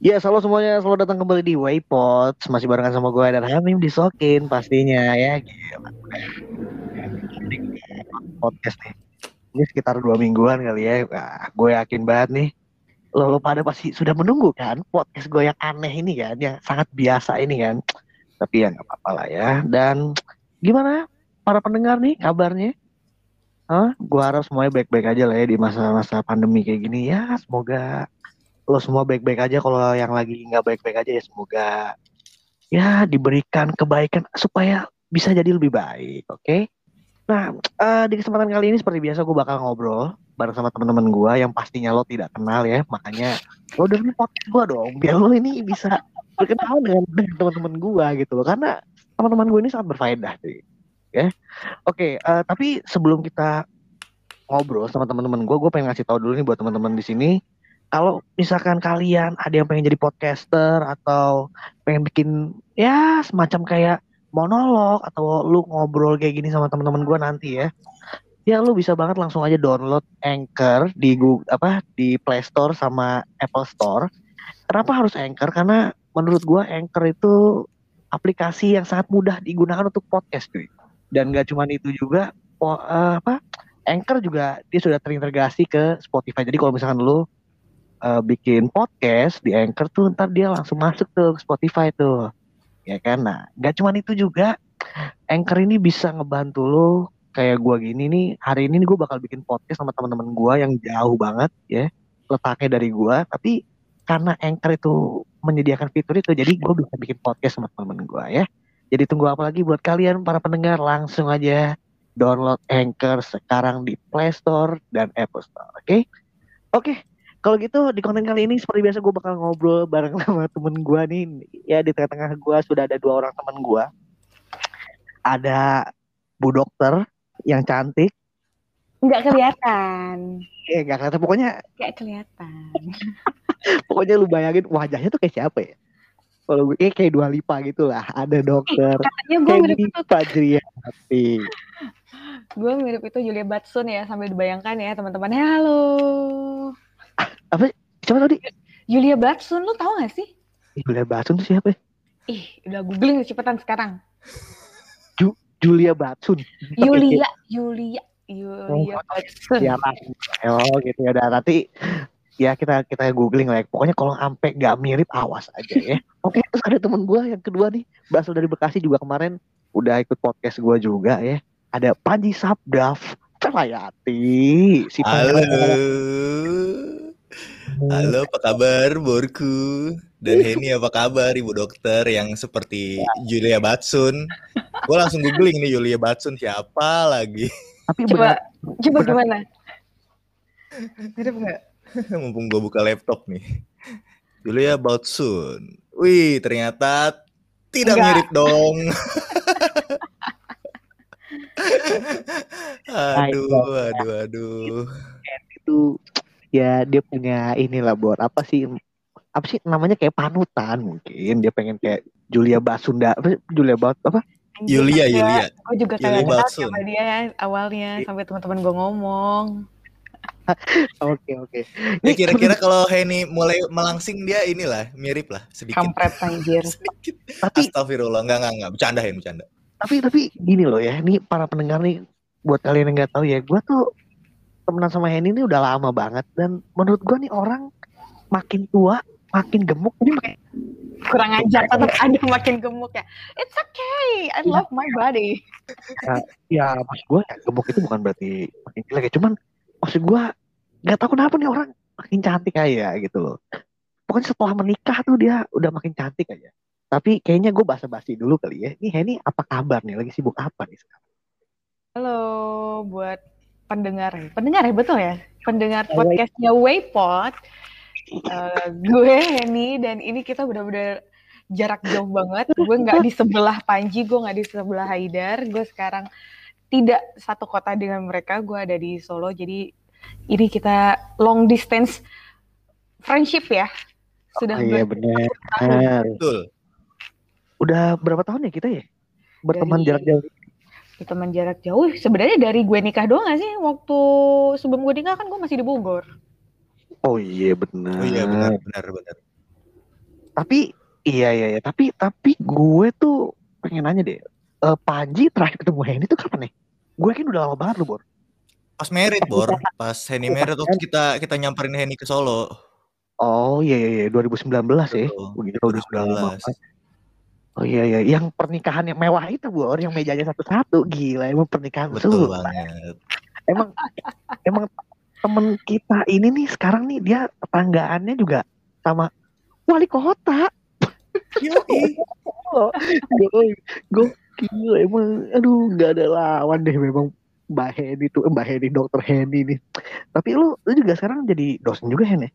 Ya, selalu semuanya selalu datang kembali di Waypods masih barengan sama gue dan Hamim disokin pastinya ya. Gila. Podcast nih. Ini sekitar dua mingguan kali ya. Nah, gue yakin banget nih. Lo, lo pada pasti sudah menunggu kan podcast gue yang aneh ini kan, yang sangat biasa ini kan. Tapi ya nggak apa-apa lah ya. Dan gimana para pendengar nih kabarnya? Hah? Gue harap semuanya baik-baik aja lah ya di masa-masa pandemi kayak gini ya. Semoga lo semua baik-baik aja. Kalau yang lagi nggak baik-baik aja ya semoga ya diberikan kebaikan supaya bisa jadi lebih baik oke? Okay? nah uh, di kesempatan kali ini seperti biasa gue bakal ngobrol bareng sama teman-teman gue yang pastinya lo tidak kenal ya. Makanya lo dengerin podcast gue dong biar lo ini bisa berkenal dengan, dengan teman-teman gue gitu loh. Karena teman-teman gue ini sangat berfaedah sih ya. Oke okay, uh, eh, tapi sebelum kita ngobrol sama teman-teman gue gue pengen ngasih tahu dulu nih buat teman-teman di sini kalau misalkan kalian ada yang pengen jadi podcaster atau pengen bikin ya semacam kayak monolog atau lu ngobrol kayak gini sama teman-teman gue nanti ya ya lu bisa banget langsung aja download Anchor di Google apa di Play Store sama Apple Store. Kenapa harus Anchor? Karena menurut gue Anchor itu aplikasi yang sangat mudah digunakan untuk podcast cuy. Dan gak cuma itu juga oh, uh, apa Anchor juga dia sudah terintegrasi ke Spotify. Jadi kalau misalkan lu uh, bikin podcast di Anchor tuh ntar dia langsung masuk ke Spotify tuh. Ya kan? Nah gak cuma itu juga Anchor ini bisa ngebantu lo kayak gua gini nih hari ini gue bakal bikin podcast sama teman-teman gua yang jauh banget ya letaknya dari gua. Tapi karena Anchor itu menyediakan fitur itu jadi gue bisa bikin podcast sama teman-teman gua ya. Jadi tunggu apa lagi buat kalian para pendengar? Langsung aja download Anchor sekarang di Play Store dan Apple Store oke? Okay? oke okay, kalau gitu di konten kali ini seperti biasa gue bakal ngobrol bareng sama temen gue nih. Ya di tengah-tengah gue sudah ada dua orang temen gue. Ada Bu Dokter yang cantik. Nggak kelihatan. Eh nggak kelihatan. Pokoknya. Nggak kelihatan. pokoknya lu bayangin wajahnya tuh kayak siapa ya? Kalau gue kayak, kayak dua lipa gitu lah. Ada dokter. Katanya gue mirip itu. Fajriati. gue mirip itu Julia Batsun ya sambil dibayangkan ya teman-teman. Halo apa? Siapa tadi? Julia Batsun lu tau gak sih? Julia Batsun tuh siapa? Ih udah googling cepetan sekarang. Ju Julia Batsun. Julia Julia Julia oh, Batsun. ya oh gitu ya. Udah nanti ya kita kita googling lah ya. pokoknya kalau sampai nggak mirip awas aja ya. Oke terus ada temen gue yang kedua nih. Basel dari Bekasi juga kemarin udah ikut podcast gue juga ya. Ada Panji Sabdaf Celayati si Halo. Halo, apa kabar, Borku? Dan Henny apa kabar, Ibu Dokter yang seperti Julia Batsun? Gue langsung googling nih Julia Batsun siapa lagi? Tapi coba, benar, coba benar. gimana? Mirip nggak? Mumpung gue buka laptop nih. Julia Batsun. Wih, ternyata tidak Enggak. mirip dong. aduh, aduh, aduh. Ya dia punya inilah buat apa sih apa sih namanya kayak panutan mungkin dia pengen kayak Julia Basunda apa Julia Bas apa Yulia Yulia gue juga kayak kenal sama dia awalnya sampai teman-teman gue ngomong Oke oke. Ya kira-kira kalau Henny mulai melangsing dia inilah mirip lah sedikit. Kampret anjir. sedikit. Tapi Astagfirullah enggak enggak enggak bercanda Hen bercanda. Tapi tapi gini loh ya, ini para pendengar nih buat kalian yang nggak tahu ya, gue tuh temenan sama Henny ini udah lama banget. Dan menurut gue nih orang makin tua makin gemuk ini makin kurang ajar tetap ada makin gemuk ya. It's okay I love my body. Ya, ya maksud gue ya, gemuk itu bukan berarti makin jelek ya. Cuman maksud gue nggak tahu kenapa nih orang makin cantik aja gitu loh. Pokoknya setelah menikah tuh dia udah makin cantik aja. Tapi kayaknya gue basa-basi dulu kali ya. Ini Henny apa kabar nih? Lagi sibuk apa nih sekarang? Halo buat pendengar pendengar ya betul ya? Pendengar podcastnya Waypod uh, gue Henny dan ini kita benar-benar jarak jauh banget. Gue nggak di sebelah Panji gue nggak di sebelah Haidar. Gue sekarang tidak satu kota dengan mereka gue ada di Solo. Jadi ini kita long distance friendship ya. Sudah oh, iya benar betul. Udah berapa tahun ya kita ya? Berteman Dari... jarak jauh teman jarak jauh sebenarnya dari gue nikah doang gak sih waktu sebelum gue nikah kan gue masih di Bogor oh iya benar oh iya benar benar benar Tapi iya iya iya, tapi tapi gue tuh pengen nanya deh. Eh, Panji terakhir ketemu Henny tuh kapan nih? Gue kan udah lama banget lu, Bor. Pas merit, Bor. Pas Henny merit waktu kita kita nyamperin Henny ke Solo. Oh iya iya, iya. 2019 ya. Betul. Begitu udah udah lama 2019. banget. Oh iya iya, yang pernikahan yang mewah itu Bor, yang mejanya satu-satu. Gila, emang pernikahan Betul Sultan. banget. Emang emang temen kita ini nih sekarang nih dia tetanggaannya juga sama wali kota. Gokil emang aduh nggak ada lawan deh memang Mbak Heni tuh Mbak Heni dokter Heni nih. Tapi lu lu juga sekarang jadi dosen juga Hen ya?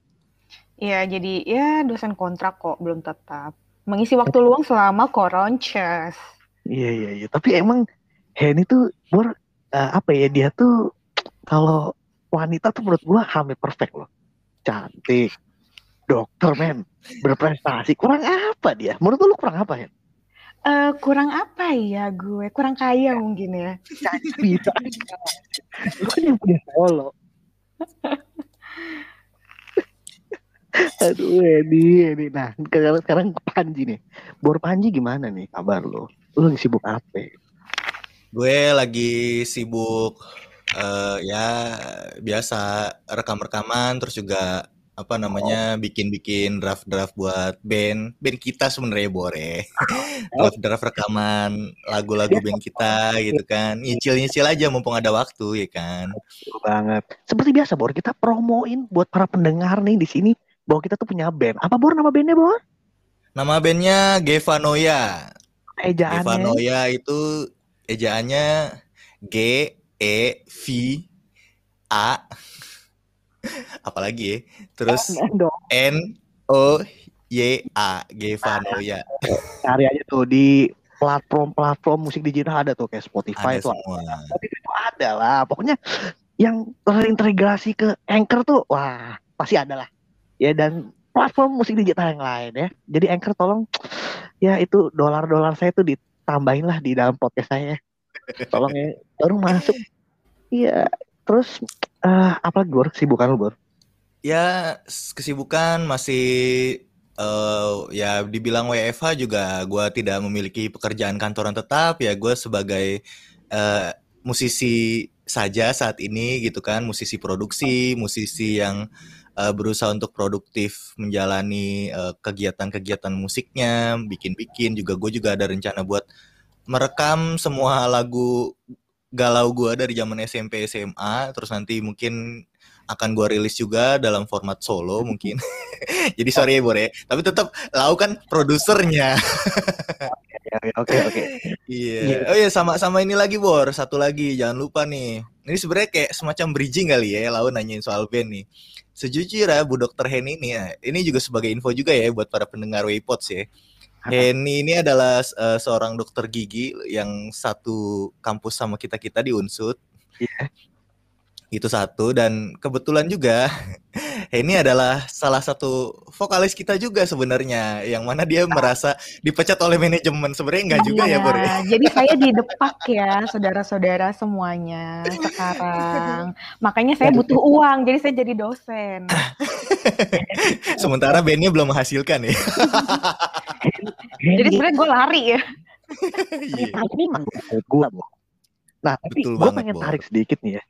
Iya, jadi ya dosen kontrak kok, belum tetap. Mengisi waktu luang selama koronces. Iya iya iya. Tapi emang Henny tuh Bor eh, apa ya dia tuh kalau wanita tuh menurut gua hamil perfect loh. Cantik, dokter men, berprestasi. Kurang apa dia? Menurut lu kurang apa ya? Eh, kurang apa ya gue? Kurang kaya mungkin ya. Bisa. lu kan yang punya solo. Aduh, Edi, Edi. Nah, sekarang sekarang ke Panji nih. Bor Panji gimana nih kabar lu? Lu lagi sibuk apa? Gue lagi sibuk eh, ya biasa rekam-rekaman terus juga apa namanya bikin-bikin draft-draft buat band band kita sebenarnya Bore draft-draft rekaman lagu-lagu band kita gitu kan nyicil-nyicil aja mumpung ada waktu ya kan Betul banget. Seperti biasa, Bor, kita promoin buat para pendengar nih di sini bahwa kita tuh punya band. Apa Bor nama bandnya, Bor? nama bandnya Gevanoya Ejaannya. Gevanoya itu ejaannya G E V A apalagi ya terus. N O Y A Gevanoya Cari aja tuh di platform-platform musik digital ada tuh kayak Spotify ada tuh semua tapi itu ada lah. Pokoknya yang terintegrasi ke Anchor tuh wah pasti ada lah. Ya dan platform musik digital yang lain ya. Jadi Anchor tolong ya itu dolar-dolar saya tuh ditambahin lah di dalam podcast saya. Tolong ya baru masuk. Iya. Terus eh apa Bor? Kesibukan lu Bor? ya kesibukan masih eh ya dibilang WFH juga gua tidak memiliki pekerjaan kantoran tetap ya gue sebagai eh, musisi saja saat ini gitu kan musisi produksi musisi yang eh, berusaha untuk produktif menjalani eh, kegiatan-kegiatan musiknya bikin-bikin. Juga gue juga ada rencana buat merekam semua lagu galau gue dari zaman SMP SMA terus nanti mungkin akan gue rilis juga dalam format solo mungkin. Jadi sorry ya Bor ya. Tapi tetap lau kan produsernya. Ya, ya, Oke oke. Iya. Iya. Oh iya sama sama ini lagi Bor, satu lagi jangan lupa nih. Ini sebenarnya kayak semacam bridging kali ya, lalu nanyain soal band nih. Sejujurnya Bu Dokter Henny ini ya, ini juga sebagai info juga ya buat para pendengar Waypods ya. Henny ini adalah eh, seorang dokter gigi yang satu kampus sama kita-kita di Unsud. Iya. Itu satu dan kebetulan juga Henny adalah salah satu vokalis kita juga sebenarnya yang mana dia merasa dipecat oleh manajemen. Sebenarnya enggak juga ya, ya? Nah, jadi saya didepak ya, saudara-saudara semuanya sekarang. Makanya saya butuh uang, jadi saya jadi dosen. Sementara bandnya belum menghasilkan ya. Jadi sebenarnya gue lari ya. Iya. ini emang gue. Nah tapi gue pengen tarik sedikit nih ya.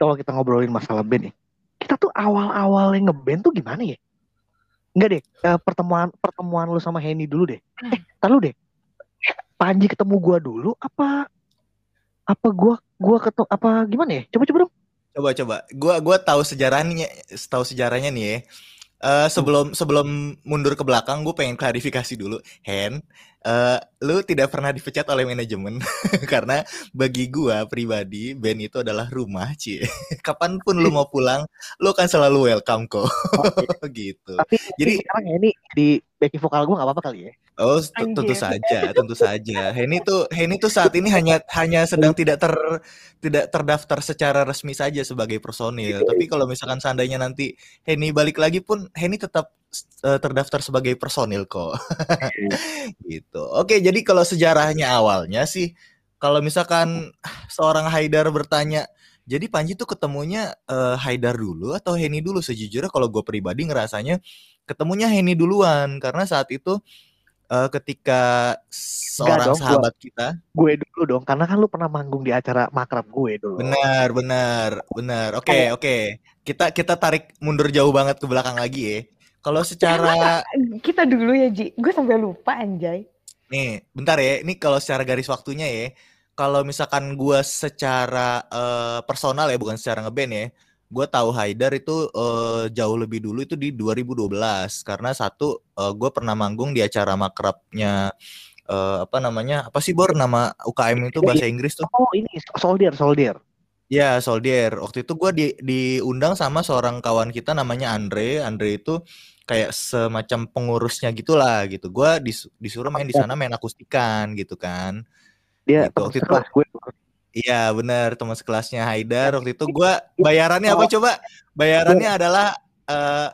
Kalau kita ngobrolin masalah band nih, kita tuh awal-awal yang ngeband tuh gimana ya? Enggak deh, eh, pertemuan pertemuan lu sama Henny dulu deh. Eh, tar lu deh. Panji ketemu gua dulu apa apa gua gua ketemu apa gimana ya? Coba coba dong. Coba coba. Gua gua tahu sejarahnya, tahu sejarahnya nih ya. Eh, sebelum sebelum mundur ke belakang, gue pengen klarifikasi dulu. Hen, eh, lu tidak pernah dipecat oleh manajemen karena bagi gua pribadi band itu adalah rumah, Ci. Kapan pun lu mau pulang, lu kan selalu welcome kok. gitu. Tapi Jadi- sekarang Henny di backing vokal gua nggak apa-apa kali ya? Oh, tentu saja, tentu saja. Henny tuh Henny tuh saat ini hanya hanya sedang tidak ter tidak terdaftar secara resmi saja sebagai personil. Tapi kalau misalkan seandainya nanti Henny balik lagi pun Henny tetap eh, terdaftar sebagai personil kok. gitu. Oke, jadi kalau sejarahnya awalnya sih kalau misalkan seorang Haidar bertanya, Jadi Panji tuh ketemunya uh, Haidar dulu atau Henny dulu? Sejujurnya kalau gue pribadi ngerasanya ketemunya Henny duluan. Karena saat itu uh, ketika seorang dong, sahabat gua, kita gue dulu dong karena kan lu pernah manggung di acara makrab gue dulu. Benar benar benar. Oke okay, oke. Okay. kita kita tarik mundur jauh banget ke belakang lagi ya. Kalau secara kita dulu ya Ji. Gue sampai lupa anjay. Nih bentar ya. Ini kalau secara garis waktunya ya. Kalau misalkan gue secara uh, personal ya bukan secara ngeband ya gue tahu Haidar itu uh, jauh lebih dulu itu di 2012 karena satu uh, gue pernah manggung di acara makrabnya uh, apa namanya apa sih Bor? Nama UKM itu bahasa Inggris tuh. Oh ini Soldier Soldier. Ya Soldier. Waktu itu gue di diundang sama seorang kawan kita namanya Andre. Andre itu kayak semacam pengurusnya gitulah gitu. Gue dis, disuruh main di sana main akustikan gitu kan. Dia gitu. waktu itu gue Iya benar teman sekelasnya Haidar waktu itu gue bayarannya apa coba? Bayarannya adalah uh,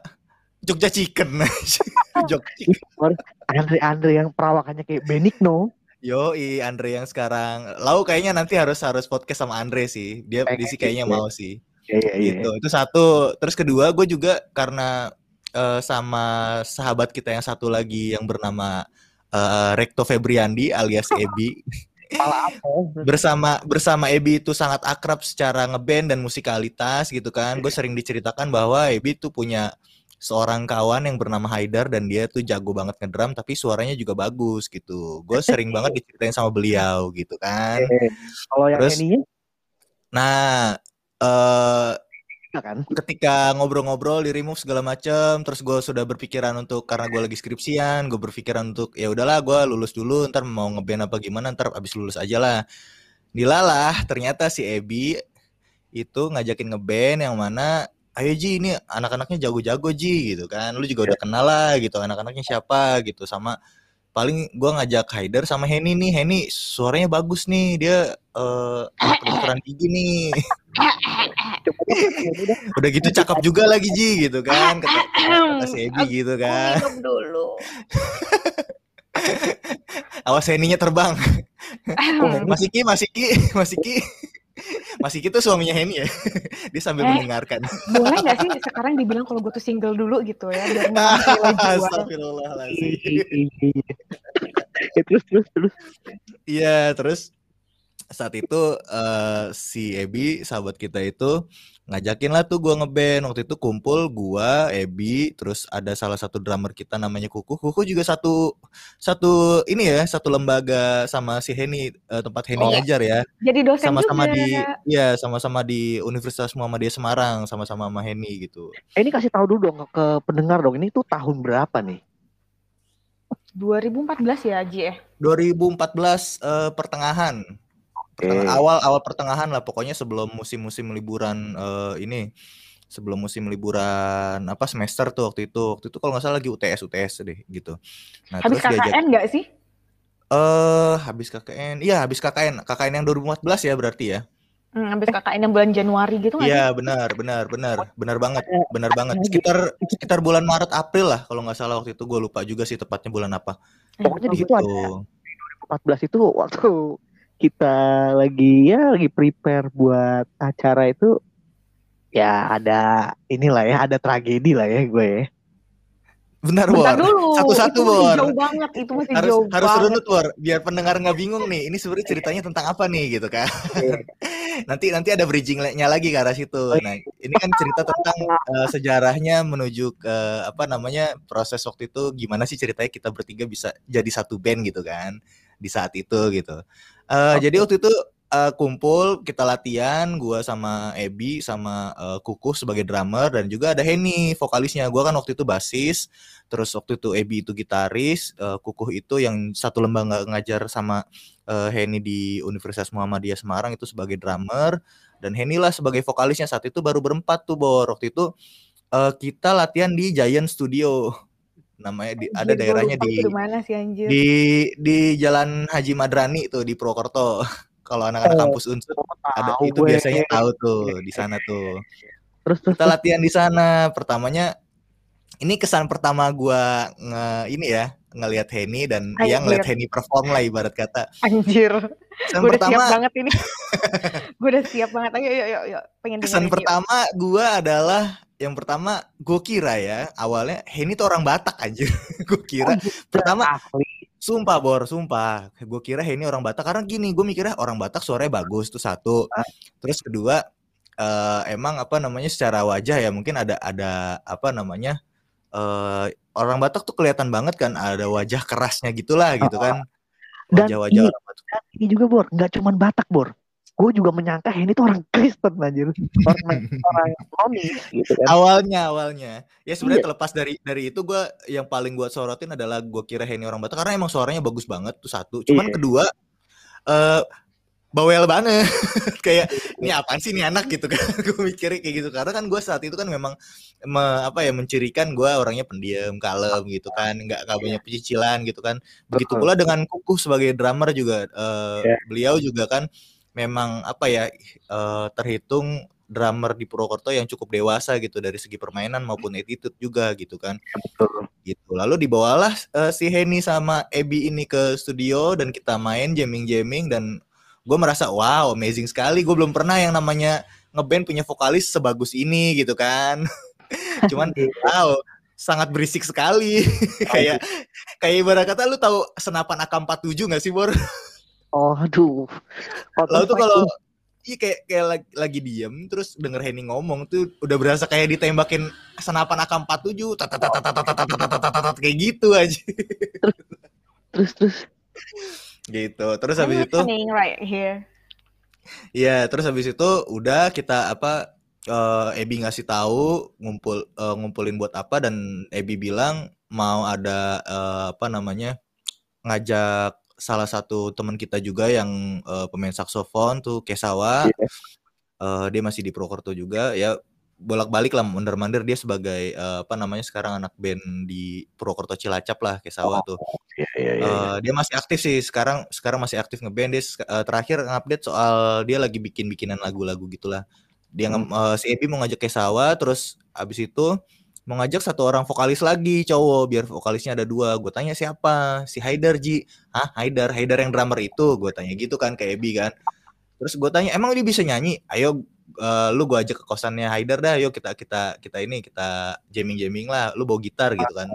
Jogja Chicken. Jogja Chicken. Andre Andre yang perawakannya kayak Benigno. Yo, i Andre yang sekarang. Lau kayaknya nanti harus harus podcast sama Andre sih. Dia di sih kayaknya mau sih. Iya, iya, iya. Gitu. Itu satu. Terus kedua, gue juga karena uh, sama sahabat kita yang satu lagi yang bernama uh, Rekto Febriandi alias Ebi. bersama bersama Ebi itu sangat akrab secara ngeband dan musikalitas gitu kan. Gue sering diceritakan bahwa Ebi tuh punya seorang kawan yang bernama Haidar dan dia tuh jago banget ngedrum tapi suaranya juga bagus gitu. Gue sering banget diceritain sama beliau gitu kan. Kalau yang Terus, ini nah uh, kan? Ketika ngobrol-ngobrol di remove segala macem terus gue sudah berpikiran untuk karena gue lagi skripsian gue berpikiran untuk ya udahlah gue lulus dulu ntar mau ngeband apa gimana ntar abis lulus aja lah. Dilalah ternyata si Ebi itu ngajakin ngeband yang mana ayo Ji ini anak-anaknya jago-jago Ji gitu kan. Lu juga udah kenal lah gitu anak-anaknya siapa gitu. Sama paling gue ngajak Haider sama Henny nih Henny suaranya bagus nih dia uh, gigi nih udah. Gitu cakep juga lagi Ji gitu kan. Kata, kata si Ebi gitu kan. dulu. Awas Henny-nya terbang. Masih ki masih ki masih ki masih gitu suaminya Henny ya. Dia sambil eh, mendengarkan. Boleh gak sih sekarang dibilang kalau gue tuh single dulu gitu ya biar Astagfirullahaladzim. terus terus terus. Iya, terus saat itu uh, si Ebi sahabat kita itu ngajakin lah tuh gue ngeband. Waktu itu kumpul gua Ebi terus ada salah satu drummer kita namanya Kuku. Kuku juga satu satu ini ya satu lembaga sama si Heni uh, tempat Heni oh, ngajar ya. Jadi dosen sama-sama di ya sama-sama di Universitas Muhammadiyah Semarang sama-sama sama Heni gitu. Eh, ini kasih tahu dulu dong ke pendengar dong ini tuh tahun berapa nih? 2014 ya Aji ya? 2014 uh, pertengahan Pertengah, okay. awal awal pertengahan lah pokoknya sebelum musim-musim liburan uh, ini sebelum musim liburan apa semester tuh waktu itu waktu itu kalau nggak salah lagi UTS UTS deh gitu. Nah, habis terus KKN nggak sih? Eh uh, habis KKN, iya habis KKN, KKN yang 2014 ya berarti ya. Hmm, habis KKN yang bulan Januari gitu nggak? Iya benar benar benar benar banget benar banget sekitar sekitar bulan Maret April lah kalau nggak salah waktu itu gue lupa juga sih tepatnya bulan apa. Pokoknya di situ ada 2014 itu waktu kita lagi ya lagi prepare buat acara itu ya ada inilah ya ada tragedi lah ya gue ya. Bentar, Bentar Bor. dulu. Satu-satu, Bor. Jauh banget, itu masih harus, jauh Harus runut, Bor. Biar pendengar nggak bingung nih. Ini sebenarnya ceritanya tentang apa nih, gitu kan. Iya. nanti nanti ada bridgingnya lagi ke arah situ. Oh, iya. Nah, ini kan cerita tentang uh, sejarahnya menuju ke apa namanya proses waktu itu gimana sih ceritanya kita bertiga bisa jadi satu band gitu kan di saat itu gitu. Uh, okay. Jadi waktu itu uh, kumpul kita latihan, gua sama Ebi sama uh, Kukuh sebagai drummer dan juga ada Henny vokalisnya. Gua kan waktu itu basis, terus waktu itu Ebi itu gitaris, uh, Kukuh itu yang satu lembaga ngajar sama uh, Henny di Universitas Muhammadiyah Semarang itu sebagai drummer dan Henny lah sebagai vokalisnya saat itu baru berempat tuh Bor. Waktu itu uh, kita latihan di Giant Studio namanya di, ada daerahnya di mana sih, anjir? di di Jalan Haji Madrani tuh di Purwokerto. Kalau anak-anak oh, kampus Unsur ada itu gue. biasanya tahu tuh di sana tuh. Terus, terus kita latihan di sana. Pertamanya ini kesan pertama gua nge ini ya, ngelihat Henny dan Anjir. dia ngelihat Henny perform lah ibarat kata. Anjir. Kesan Gue udah siap pertama banget ini. gue udah siap banget. Ayo, yuk, yuk, yuk. Pengen kesan pertama gua adalah yang pertama gue kira ya awalnya Henny tuh orang Batak aja. gue kira pertama asli. Sumpah Bor, sumpah. Gue kira Henny orang Batak karena gini, gue mikirnya orang Batak suaranya bagus tuh satu. Ah. Terus kedua eh, emang apa namanya secara wajah ya mungkin ada ada apa namanya eh orang Batak tuh kelihatan banget kan ada wajah kerasnya gitulah gitu kan. Dan Wajah-wajah ini- orang Batak. Ini juga Bor, nggak cuman Batak Bor. Gue juga menyangka Henny itu orang Kristen anjir. Orang orang nonis gitu kan. Awalnya awalnya. Ya sebenarnya Iya. terlepas dari dari itu gue yang paling gue sorotin adalah gue kira Henny orang Batak karena emang suaranya bagus banget tuh satu. Cuman Iya. kedua eh bawel banget kayak ini apaan sih ini anak gitu kan gue mikirnya kayak gitu karena kan gue saat itu kan memang me- apa ya mencirikan gue orangnya pendiam kalem gitu kan nggak nggak banyak pecicilan gitu kan begitu pula dengan kukuh sebagai drummer juga eh, Iya. beliau juga kan memang apa ya eh, terhitung drummer di Purwokerto yang cukup dewasa gitu dari segi permainan maupun attitude juga gitu kan Betul. gitu. Lalu dibawalah eh, si Henny sama Ebi ini ke studio dan kita main jamming-jamming dan gue merasa wow amazing sekali. Gue belum pernah yang namanya ngeband punya vokalis sebagus ini gitu kan. Cuman wow sangat berisik sekali. kayak kayak ibarat kata lu tahu senapan AK47 gak sih Bor? Oh, aduh. Lalu tuh kalau iya kayak kayak lagi, lagi diem terus denger Henny ngomong tuh udah berasa kayak ditembakin senapan AK47 kayak gitu aja. Terus terus gitu. Terus habis itu. Iya, terus habis itu udah kita apa uh, Ebi ngasih tahu ngumpul ngumpulin buat apa dan Ebi bilang mau ada apa namanya ngajak salah satu teman kita juga yang eh, pemain saksofon tuh Kesawa. Iya. Eh, dia masih di Purwokerto juga ya bolak-balik lah mondar-mandir dia sebagai eh, apa namanya sekarang anak band di Purwokerto Cilacap lah Kesawa tuh. Iya iya iya. Eh, dia masih aktif sih sekarang sekarang masih aktif ngeband dia eh, terakhir ngupdate soal dia lagi bikin bikinan lagu-lagu gitulah dia nge- eh, si Ebi mau ngajak ke sawah terus abis itu mau ngajak satu orang vokalis lagi cowok biar vokalisnya ada dua. Gue tanya siapa? Si Haidar Ji. Hah Haidar Haidar yang drummer itu? Gue tanya gitu kan ke Ebi kan. Terus gue tanya emang dia bisa nyanyi? Ayo eh, lu gue ajak ke kosannya Haidar dah. Ayo kita kita kita ini kita jamming jamming lah. Lu bawa gitar gitu kan.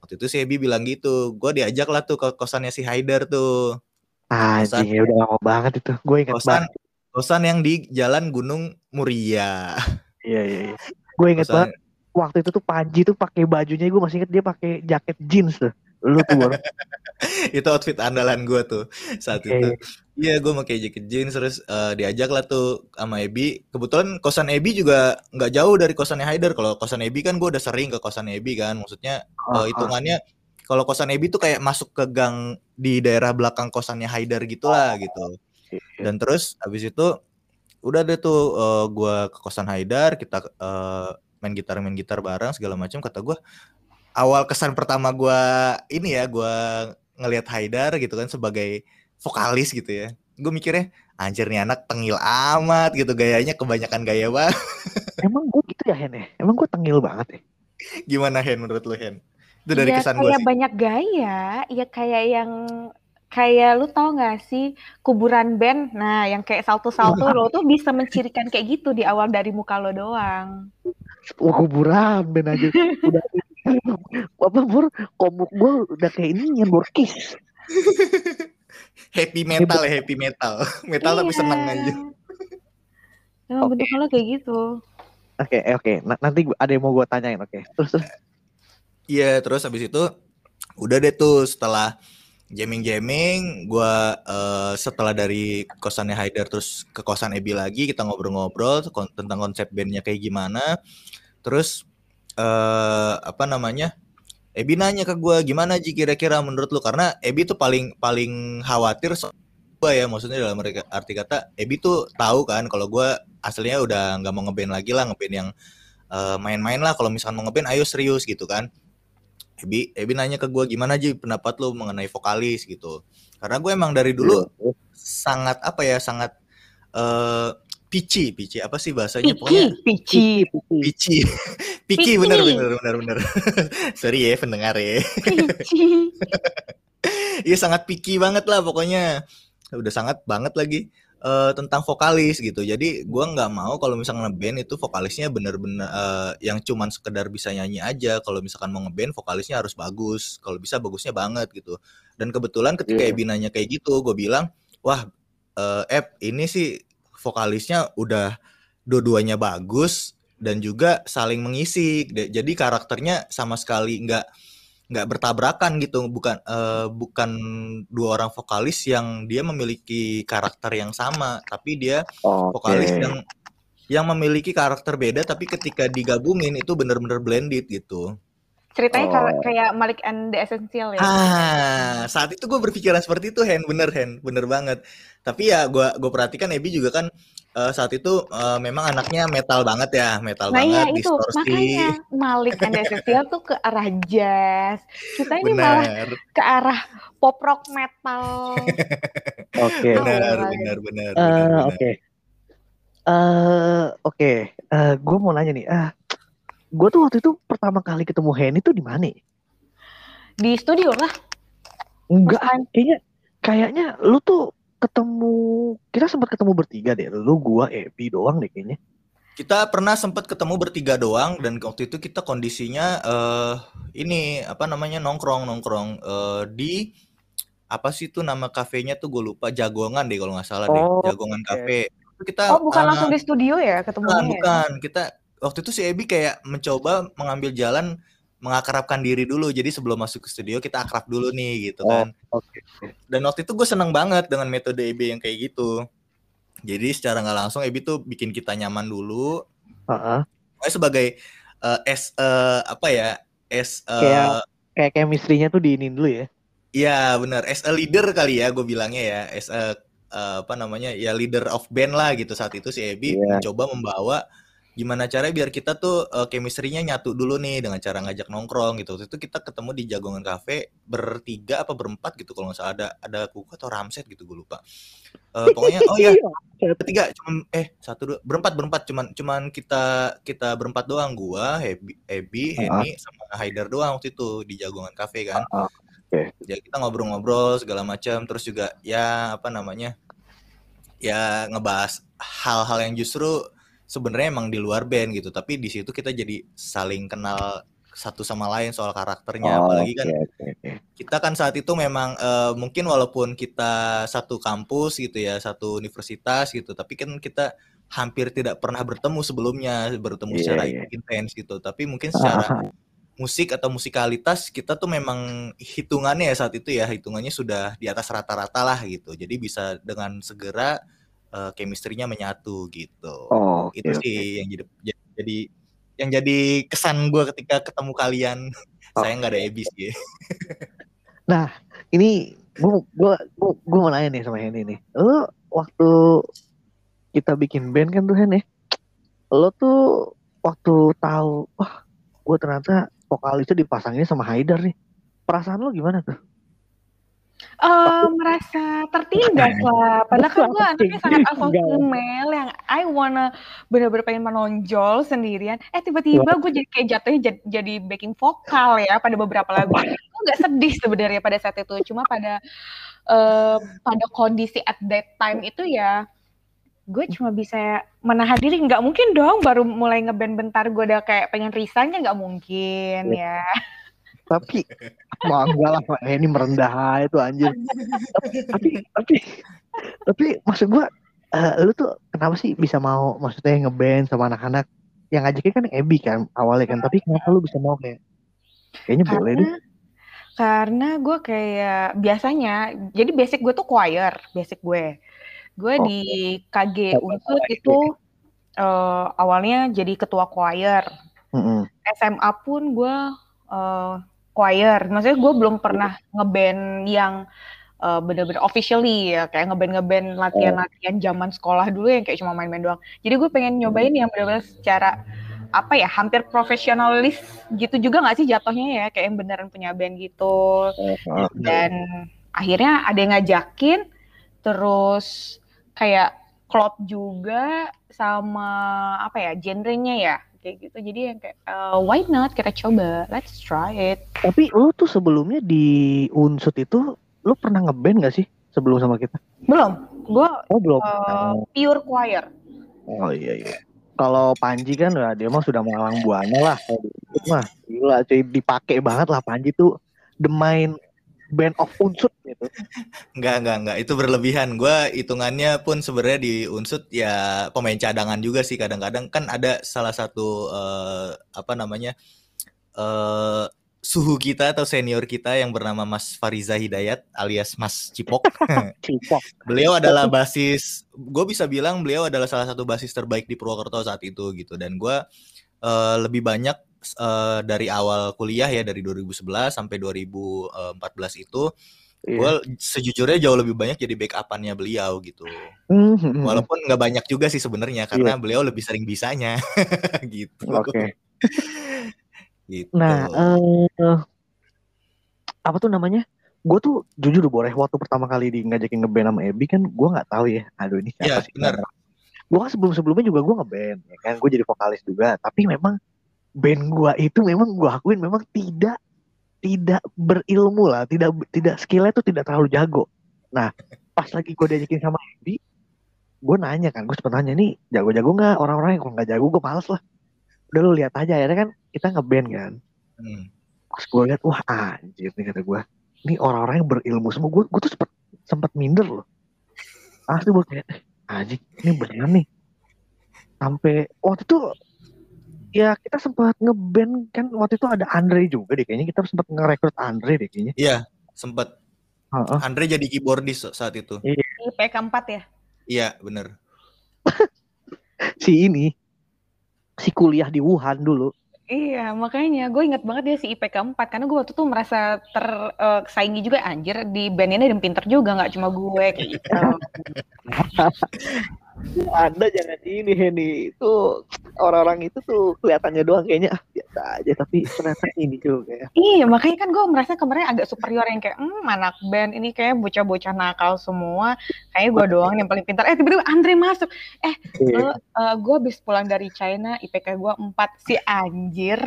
Waktu itu si Ebi bilang gitu. Gue diajak lah tuh ke kosannya si Haidar tuh. Anjing, ya udah lama banget itu. Gue inget kosan banget. kosan yang di Jalan Gunung Muria. Iya iya iya. Gue inget Kosan- banget waktu itu tuh Panji tuh pakai bajunya gue masih inget dia pakai jaket jeans tuh. Lu tuh itu outfit andalan gue tuh saat Oke. itu iya gue pakai jaket jeans terus eh, diajak lah tuh sama Ebi kebetulan kosan Ebi juga nggak jauh dari kosannya Haidar kalau kosan Ebi kan gue udah sering ke kosan Ebi kan maksudnya ah. hitungannya kalau kosan Ebi tuh kayak masuk ke gang di daerah belakang kosannya Haidar gitulah gitu Iya. dan terus habis itu udah deh tuh eh, gua ke kosan Haidar kita eh, main gitar main gitar bareng segala macam kata gua awal kesan pertama gua ini ya gua ngelihat Haidar gitu kan sebagai vokalis gitu ya gue mikirnya anjir nih anak tengil amat gitu gayanya kebanyakan gaya banget Emang gue gitu ya Hen ya? Emang gue tengil banget ya? gimana Hen menurut lu Hen itu dari Iya, kesan gue kayak sih banyak gaya, ya kayak yang kayak lu tau gak sih kuburan band, nah yang kayak salto-salto lo tuh bisa mencirikan kayak gitu di awal dari muka lo doang. Wah kuburan ben aja. Udah apa Bor? Komuk gue udah kayak ini yang Bor Kiss. happy metal ya happy metal metal tapi Iya. seneng aja Emang Oke. bentuknya lo kayak gitu. Oke eh, oke. Nah, nanti gua- ada yang mau gue tanyain oke. Terus terus. Iya, terus habis itu udah deh tuh setelah jamming-jamming, gua eh, setelah dari kosannya Haidar terus ke kosan Ebi lagi, kita ngobrol-ngobrol tentang konsep bandnya kayak gimana. Terus eh apa namanya? Ebi nanya ke gua gimana Ji kira-kira menurut lu karena Ebi tuh paling paling khawatir soal gua ya maksudnya dalam arti kata Ebi tuh tahu kan kalau gua aslinya udah nggak mau ngeband lagi lah ngeband yang eh, main-main lah kalau misalkan mau ngeband ayo serius gitu kan Ebi, Ebi nanya ke gue gimana aja pendapat lu mengenai vokalis gitu. Karena gue emang dari dulu sangat apa ya sangat eh Pici, Pici apa sih bahasanya? Pici, Pokoknya pici. Pici. Piki Pici. bener bener bener bener. Sorry ya pendengar ya. Pici. Iya sangat picky banget lah pokoknya. Udah sangat banget lagi eh, tentang vokalis gitu. Jadi gua nggak mau kalau misalnya ngeband itu vokalisnya bener-bener eh, yang cuman sekedar bisa nyanyi aja. Kalau misalkan mau ngeband vokalisnya harus bagus. Kalau bisa bagusnya banget gitu. Dan kebetulan ketika Iya. Ebi nanya kayak gitu, gue bilang, wah, eh Eb, ini sih vokalisnya udah dua-duanya bagus dan juga saling mengisi. Jadi karakternya sama sekali nggak nggak bertabrakan gitu. Bukan eh, bukan dua orang vokalis yang dia memiliki karakter yang sama, tapi dia Oke. vokalis yang yang memiliki karakter beda tapi ketika digabungin itu bener-bener blended gitu. Ceritanya Oh. kayak kayak Malik and the Essential ya. Ah, saat itu gue berpikiran seperti itu, Hen, bener, Hen, bener banget. Tapi ya gue gue perhatikan Ebi juga kan eh, saat itu eh, memang anaknya metal banget ya, metal Nah iya banget, itu distorsi. makanya Malik and Essential tuh ke arah jazz. Kita ini malah Bener, ke arah pop rock metal. Oke. Oh, iya. bener, bener, Eh, bener, bener. Oke. Eh, Oke. Eh, gue mau nanya nih. Ah, gue tuh waktu itu pertama kali ketemu Henny tuh di mana? Di studio lah. Enggak, kayaknya kayaknya lu tuh ketemu kita sempat ketemu bertiga deh. Lu, gua, Epi doang deh kayaknya. Kita pernah sempat ketemu bertiga doang dan waktu itu kita kondisinya eh ini apa namanya nongkrong nongkrong eh, di apa sih itu nama kafenya tuh gue lupa Jagongan deh kalau nggak salah deh Oh, Jagongan oke. Cafe itu kita Oh bukan eh, langsung di studio ya bukan ketemunya ya? bukan kita waktu itu si Ebi kayak mencoba mengambil jalan mengakrabkan diri dulu jadi sebelum masuk ke studio kita akrab dulu nih gitu Oh, kan Oke. dan waktu itu gue seneng banget dengan metode Ebi yang kayak gitu jadi secara nggak langsung Ebi tuh bikin kita nyaman dulu Heeh. Pokoknya sebagai eh, as eh, apa ya as eh, Kayak- Kayak chemistry-nya tuh diinin dulu ya. Iya benar, as a leader kali ya gue bilangnya ya, as a eh, apa namanya ya leader of band lah gitu saat itu si Ebi Iya. mencoba membawa gimana caranya biar kita tuh eh, chemistry-nya nyatu dulu nih dengan cara ngajak nongkrong gitu. Waktu itu kita ketemu di Jagongan Cafe bertiga apa berempat gitu kalau nggak salah. Ada ada Kuku atau Ramset gitu gue lupa. Eh, pokoknya oh ya bertiga cuman eh satu dua berempat berempat. Cuman cuman kita kita berempat doang. Gua Ebi, Ebi Henny sama Haidar doang waktu itu di Jagongan Cafe kan. Ah, oke. ya kita ngobrol-ngobrol segala macam terus juga ya apa namanya ya ngebahas hal-hal yang justru sebenarnya emang di luar band gitu tapi di situ kita jadi saling kenal satu sama lain soal karakternya Oh, apalagi kan oke, oke, oke. kita kan saat itu memang eh, mungkin walaupun kita satu kampus gitu ya satu universitas gitu tapi kan kita hampir tidak pernah bertemu sebelumnya bertemu Iya, secara iya. intens gitu tapi mungkin secara musik atau musikalitas kita tuh memang hitungannya ya saat itu ya hitungannya sudah di atas rata-rata lah gitu jadi bisa dengan segera eh, chemistry-nya menyatu gitu Oh, oke, itu sih yang jadi jadi yang jadi kesan gue ketika ketemu kalian saya nggak ada Ebi sih Ini gua gua gua, gua mau nanya nih sama Henny nih. Lu waktu kita bikin band kan tuh Hen ya. Lo tuh waktu tahu wah gua ternyata vokalisnya dipasangin sama Haidar nih. Perasaan lo gimana tuh? Eh, merasa tertindas lah. Padahal kan gue anaknya sangat alpha female yang I wanna bener-bener pengen menonjol sendirian. Eh tiba-tiba gue jadi kayak jatuhnya jad- jadi backing vokal ya pada beberapa lagu. Gue nggak sedih sebenarnya pada saat itu. Cuma pada eh, pada kondisi at that time itu ya gue cuma bisa menahan diri nggak mungkin dong baru mulai ngeband bentar gue udah kayak pengen resign kan nggak mungkin ya Tapi mau enggak lah Pak. Henny merendah aja tuh anjir. tapi tapi tapi maksud gua eh, lu tuh kenapa sih bisa mau maksudnya ngeband sama anak-anak? Yang ngajakin kan Ebi kan awalnya kan. Tapi kenapa lu bisa mau kayak kayaknya boleh deh. karena karena gue kayak biasanya jadi basic gue tuh choir basic gue. Gue Oke. di KG Unsur itu eh, awalnya jadi ketua choir. Mm-mm. SMA pun gue eh, choir. Maksudnya gue belum pernah ngeband yang eh, bener-bener officially ya kayak ngeband ngeband latihan-latihan zaman sekolah dulu yang kayak cuma main-main doang. Jadi gue pengen nyobain yang bener-bener secara apa ya hampir profesionalis gitu juga nggak sih jatuhnya ya? Kayak yang beneran punya band gitu. Dan akhirnya ada yang ngajakin terus kayak klop juga sama apa ya genrenya ya kayak gitu. Jadi yang kayak uh, why not kita coba? Let's try it. Tapi lu tuh sebelumnya di Unsut itu lu pernah ngeband gak sih sebelum sama kita? belum. Gue Oh belum. uh, pure choir. Oh iya iya. Kalau Panji kan ya, dia mah sudah malang buana lah. Mah gila cuy. Dipakai banget lah Panji tuh. The main band of Unsut gitu. Enggak, enggak, enggak. Itu berlebihan. Gua hitungannya pun sebenarnya di Unsut ya pemain cadangan juga sih kadang-kadang kan ada salah satu eh, apa namanya? eh suhu kita atau senior kita yang bernama Mas Fariza Hidayat alias Mas Cipok. Cipok. beliau adalah basis, gue bisa bilang beliau adalah salah satu basis terbaik di Purwokerto saat itu gitu. Dan gue eh, lebih banyak eh, dari awal kuliah ya dari 2011 sampai 2014 itu, Iya. gue sejujurnya jauh lebih banyak jadi backupannya beliau gitu. Hmm, hmm, hmm. Walaupun nggak banyak juga sih sebenarnya karena beliau lebih sering bisanya gitu. Oke. Gitu. Nah, eh apa tuh namanya? Gue tuh jujur boleh waktu pertama kali di ngajakin ngeband sama Ebi kan gue nggak tahu ya. Aduh ini Iya, siapa sih? benar. Gue kan sebelum sebelumnya juga gue ngeband, ya kan? Gue jadi vokalis juga. Tapi memang band gue itu memang gue akuin memang tidak tidak berilmu lah, tidak tidak skillnya tuh tidak terlalu jago. Nah, pas lagi gue diajakin sama Ebi, gue nanya kan, gue sempet nanya nih jago-jago nggak orang-orang yang kalau nggak jago gue males lah. Udah lu lihat aja ya kan kita ngeband kan Hmm. pas gue lihat wah anjir nih kata gue ini orang-orang yang berilmu semua gue gue tuh sempet sempet minder loh asli gue kayak eh, anjing ini beneran nih sampai waktu itu ya kita sempat ngeband kan waktu itu ada Andre juga deh kayaknya kita sempat ngerekrut Andre deh kayaknya Iya, sempet Heeh. Andre jadi keyboardis saat itu. IPK 4 ya Iya, bener. si ini si kuliah di Wuhan dulu Iya, makanya gue inget banget dia si IPK 4 karena gue waktu itu merasa tersaingi juga anjir di band ini ada yang pinter juga nggak cuma gue kayak gitu. Anda jangan ini Henny itu orang-orang itu tuh kelihatannya doang kayaknya ah, biasa aja tapi ternyata ini juga ya iya, makanya kan gue merasa kemarin agak superior yang kayak hmm, anak band ini kayak bocah-bocah nakal semua. Kayaknya gue doang yang paling pintar. Eh tiba-tiba Andre masuk. Eh, lo, eh, gue habis pulang dari China, IPK gue 4 si anjir.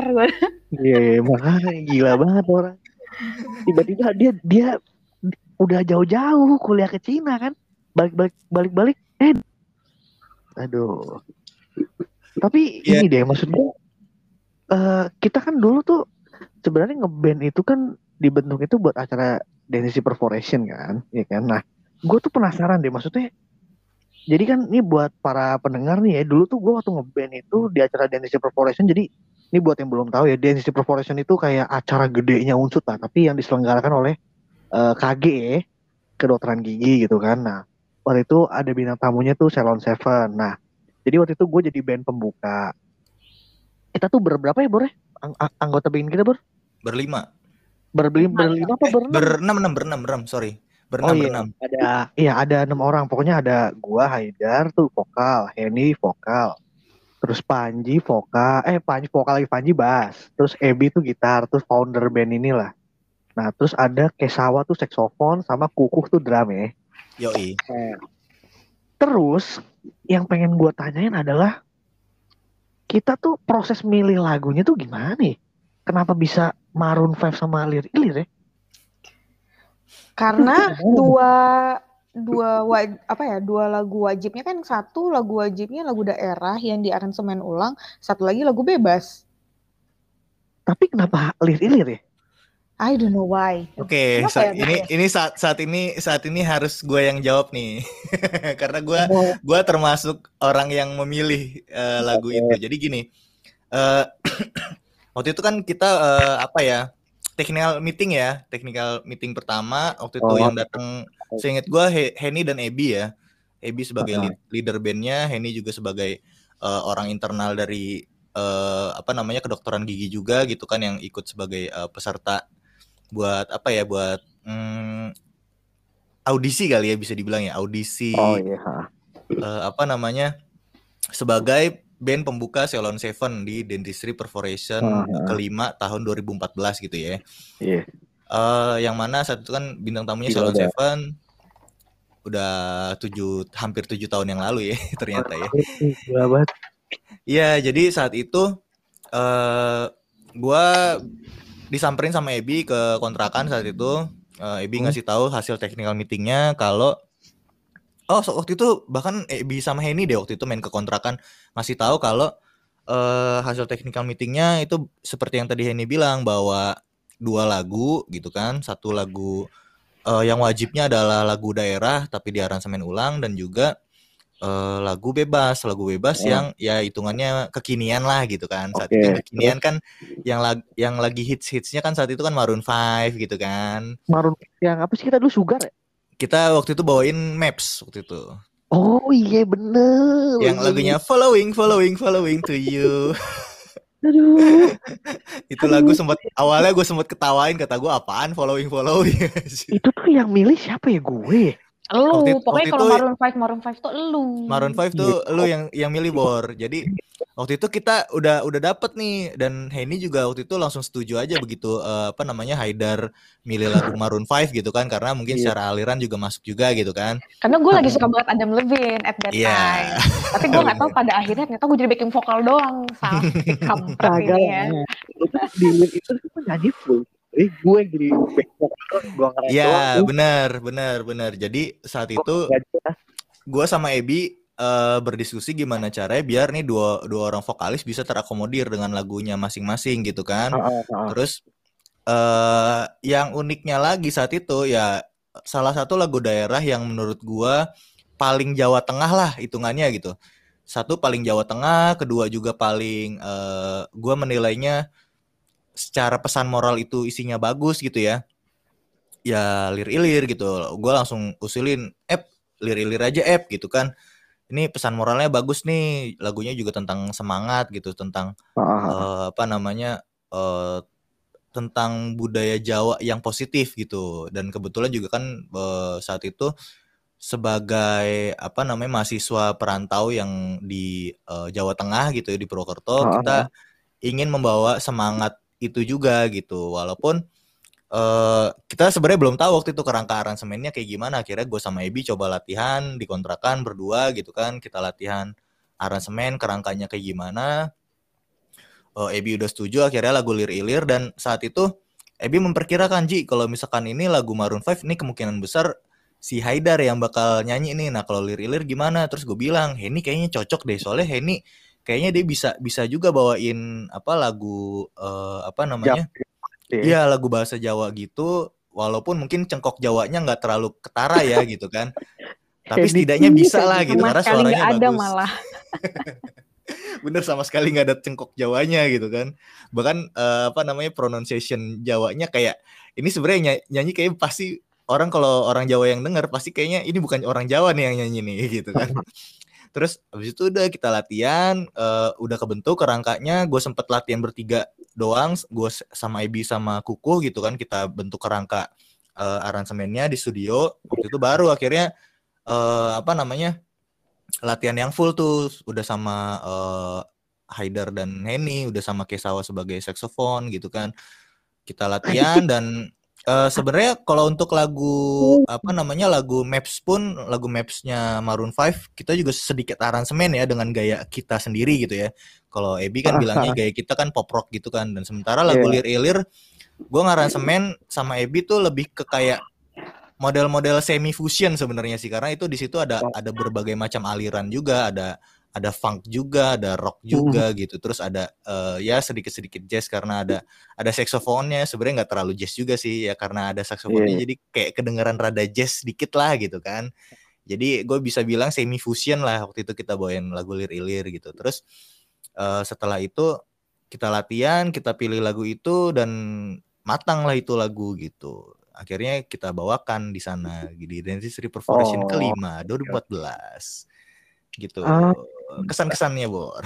Iya, makanya gila banget orang. Tiba-tiba dia dia udah jauh-jauh kuliah ke Cina kan. Balik-balik balik-balik eh aduh. Tapi Iya. ini deh maksudnya eh kita kan dulu tuh sebenarnya ngeband itu kan dibentuk itu buat acara Dynasty Perforation kan, ya kan. Nah, gue tuh penasaran deh maksudnya jadi kan ini buat para pendengar nih ya, dulu tuh gue waktu ngeband itu di acara Dynasty Perforation jadi ini buat yang belum tahu ya, Dynasty Perforation itu kayak acara gedenya unsut lah, tapi yang diselenggarakan oleh eh, KG ya, kedokteran gigi gitu kan. Nah, waktu itu ada bintang tamunya tuh Salon Seven. Nah, jadi waktu itu gue jadi band pembuka. Kita tuh berberapa ya, Bor? ya? Ang- ang- anggota band kita, Bor? Berlima. Berbeli berlima apa berenam? Berenam, enam, berenam, berenam, sorry. Berenam, oh iya, berenam. ada iya ada enam orang. Pokoknya ada gua Haidar tuh vokal, Henny vokal, terus Panji vokal, eh Panji vokal lagi Panji bass, terus Ebi tuh gitar, terus founder band inilah. Nah terus ada Kesawa tuh saksofon sama Kukuh tuh drum ya. Yoi. Terus yang pengen gua tanyain adalah kita tuh proses milih lagunya tuh gimana nih? Kenapa bisa Maroon 5 sama Lir Ilir ya? Karena dua dua apa ya dua lagu wajibnya kan satu lagu wajibnya lagu daerah yang diaransemen ulang satu lagi lagu bebas Tapi kenapa Lir Ilir ya? I don't know why Oke, Kenapa saat ya, ini Bang? ini saat saat ini saat ini harus gue yang jawab nih. Karena gue Oh, gue termasuk orang yang memilih eh, lagu Oke. itu. Jadi gini, eh waktu itu kan kita eh, apa ya technical meeting ya, technical meeting pertama waktu itu Oh. yang datang, seingat gue He- Henny dan Ebi ya, Ebi sebagai lead- leader bandnya, Henny juga sebagai eh, orang internal dari eh, apa namanya kedokteran gigi juga gitu kan yang ikut sebagai eh, peserta buat apa ya buat mm, audisi kali ya bisa dibilang ya audisi oh iya. eh, apa namanya sebagai band pembuka Ceylon Seven di Dentistry Perforation Ah, kelima tahun 2014 gitu ya. Iya. Eh, yang mana saat itu kan bintang tamunya Ceylon ada. Seven udah tujuh hampir tujuh tahun yang lalu ya ternyata ya. Gila banget. Iya, jadi saat itu eh gua disamperin sama Ebi ke kontrakan saat itu. Eh, Ebi Hmm. ngasih tahu hasil technical meetingnya kalau oh so- waktu itu bahkan Ebi sama Henny deh waktu itu main ke kontrakan ngasih tahu kalau eh hasil technical meetingnya itu seperti yang tadi Henny bilang bahwa dua lagu gitu kan, satu lagu eh, yang wajibnya adalah lagu daerah tapi diaransemen ulang dan juga eh, lagu bebas, lagu bebas Oh. yang ya hitungannya kekinian lah gitu kan. Saat Oke, itu kekinian kan yang lag- yang lagi hits-hitsnya kan saat itu kan Maroon 5 gitu kan. Maroon yang apa sih kita dulu Sugar ya? Kita waktu itu bawain Maps waktu itu. Oh iya bener. Yang lagunya Following, Following, Following to You. Aduh. itu lagu sempat awalnya gue sempat ketawain kata gue apaan Following, Following. Itu tuh yang milih siapa ya gue? Lu, Waktu itu- pokoknya kalau Maroon 5, Maroon 5 tuh lu. Maroon 5 tuh lu yang yang milih Bor. Jadi waktu itu kita udah udah dapet nih dan Henny juga waktu itu langsung setuju aja begitu eh, apa namanya Haidar milih lagu Maroon 5 gitu kan karena mungkin Iya. secara aliran juga masuk juga gitu kan. Karena gue lagi suka banget Adam Levine at that Iya. time. Tapi gue gak tahu pada akhirnya ternyata gue jadi backing vokal doang. Sakit kampret ya. tuh di itu itu nyanyi full. Eh gue yang jadi gue Iya, benar, benar, benar. Jadi saat itu gua sama Ebi eh, berdiskusi gimana caranya biar nih dua dua orang vokalis bisa terakomodir dengan lagunya masing-masing gitu kan. Heeh, heeh. Terus eh yang uniknya lagi saat itu ya salah satu lagu daerah yang menurut gua paling Jawa Tengah lah hitungannya gitu. Satu paling Jawa Tengah, kedua juga paling eh gua menilainya secara pesan moral itu isinya bagus gitu ya. Ya lir-ilir gitu. Gua langsung usulin, "Ep, lir-ilir aja, Ep." gitu kan. Ini pesan moralnya bagus nih, lagunya juga tentang semangat gitu, tentang eh, apa namanya eh, tentang budaya Jawa yang positif gitu dan kebetulan juga kan eh, saat itu sebagai apa namanya mahasiswa perantau yang di eh, Jawa Tengah gitu ya di Purwokerto Ah, kita ingin membawa semangat itu juga gitu. Walaupun eh, kita sebenarnya belum tahu waktu itu kerangka aransemennya kayak gimana. Akhirnya gue sama Ebi coba latihan di kontrakan berdua gitu kan. Kita latihan aransemen kerangkanya kayak gimana. Oh, Ebi udah setuju akhirnya lagu Lir Ilir. Dan saat itu Ebi memperkirakan Ji kalau misalkan ini lagu Maroon 5 ini kemungkinan besar si Haidar yang bakal nyanyi nih. Nah kalau Lir Ilir gimana? Terus gue bilang Henny kayaknya cocok deh. Soalnya Henny kayaknya dia bisa bisa juga bawain apa lagu eh, apa namanya? Iya. Lagu bahasa Jawa gitu walaupun mungkin cengkok Jawanya nggak terlalu ketara ya gitu kan. Tapi setidaknya bisa lah gitu karena suaranya ada bagus. malah. bener sama sekali nggak ada cengkok Jawanya gitu kan. Bahkan eh, apa namanya pronunciation Jawanya kayak ini sebenarnya ny- nyanyi kayak pasti orang kalau orang Jawa yang denger pasti kayaknya ini bukan orang Jawa nih yang nyanyi nih gitu kan terus habis itu udah kita latihan eh, udah kebentuk kerangkanya gue sempet latihan bertiga doang gue sama Ebi sama Kuku gitu kan kita bentuk kerangka eh, aransemennya di studio. Waktu itu baru akhirnya eh, apa namanya latihan yang full tuh udah sama eh, Haidar dan Henny udah sama Kesawa sebagai saxophone gitu kan. Kita latihan dan eh, sebenarnya kalau untuk lagu apa namanya lagu Maps pun lagu Mapsnya Maroon 5 kita juga sedikit aransemen ya dengan gaya kita sendiri gitu ya. Kalau Ebi kan bilangnya gaya kita kan pop rock gitu kan dan sementara lagu Iya. Lir Ilir gue ngaransemen sama Ebi tuh lebih ke kayak model-model semi fusion sebenarnya sih karena itu di situ ada ada berbagai macam aliran juga ada ada funk juga ada rock juga gitu. Terus ada eh, ya sedikit-sedikit jazz karena ada ada saksofonnya sebenarnya nggak terlalu jazz juga sih ya karena ada saksofonnya Iya. jadi kayak kedengeran rada jazz sedikit lah gitu kan. Jadi gue bisa bilang semi fusion lah waktu itu kita bawain lagu lir ilir gitu. Terus eh, setelah itu kita latihan kita pilih lagu itu dan matang lah itu lagu gitu. Akhirnya kita bawakan di sana di Dentistry Perforation Oh. kelima 2014 gitu. Ah. Kesan-kesannya Bor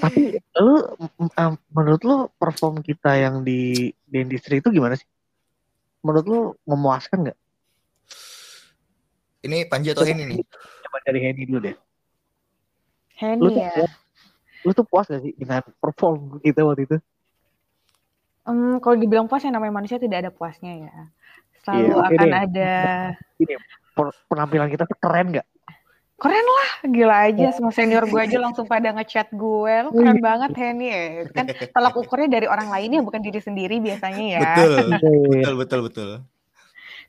Tapi lu m- m- menurut lu perform kita yang di di industri itu gimana sih? Menurut lu memuaskan nggak? ini Panji atau ini nih Coba dari Henny dulu deh. Lu Henny tuh, ya. lu tuh puas gak sih dengan perform kita waktu itu? Em, kalau dibilang puas ya namanya manusia tidak ada puasnya ya. Selalu Iya, oke akan deh. ada Ini penampilan kita tuh keren nggak? Keren lah, gila aja semua senior gue aja langsung pada ngechat gue, lu keren banget Henny ya. Kan tolak ukurnya dari orang lainnya bukan diri sendiri biasanya ya. Betul. Iya. betul, betul, betul.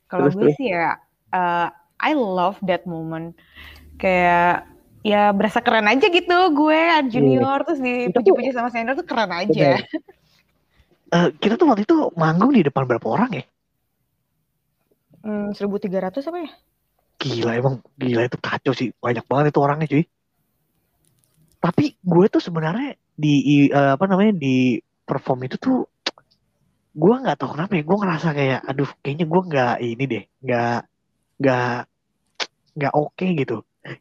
Kalau gue sih ya, uh, I love that moment. Kayak ya berasa keren aja gitu gue junior terus dipuji-puji sama senior tuh keren aja. Eh, kita tuh waktu itu manggung di depan berapa orang ya? Hmm, 1300 apa ya? Gila emang gila itu kacau sih banyak banget itu orangnya cuy. Tapi gue tuh sebenarnya di eh, apa namanya di perform itu tuh gue nggak tahu kenapa ya gue ngerasa kayak aduh kayaknya gue nggak ini deh nggak nggak nggak oke gitu.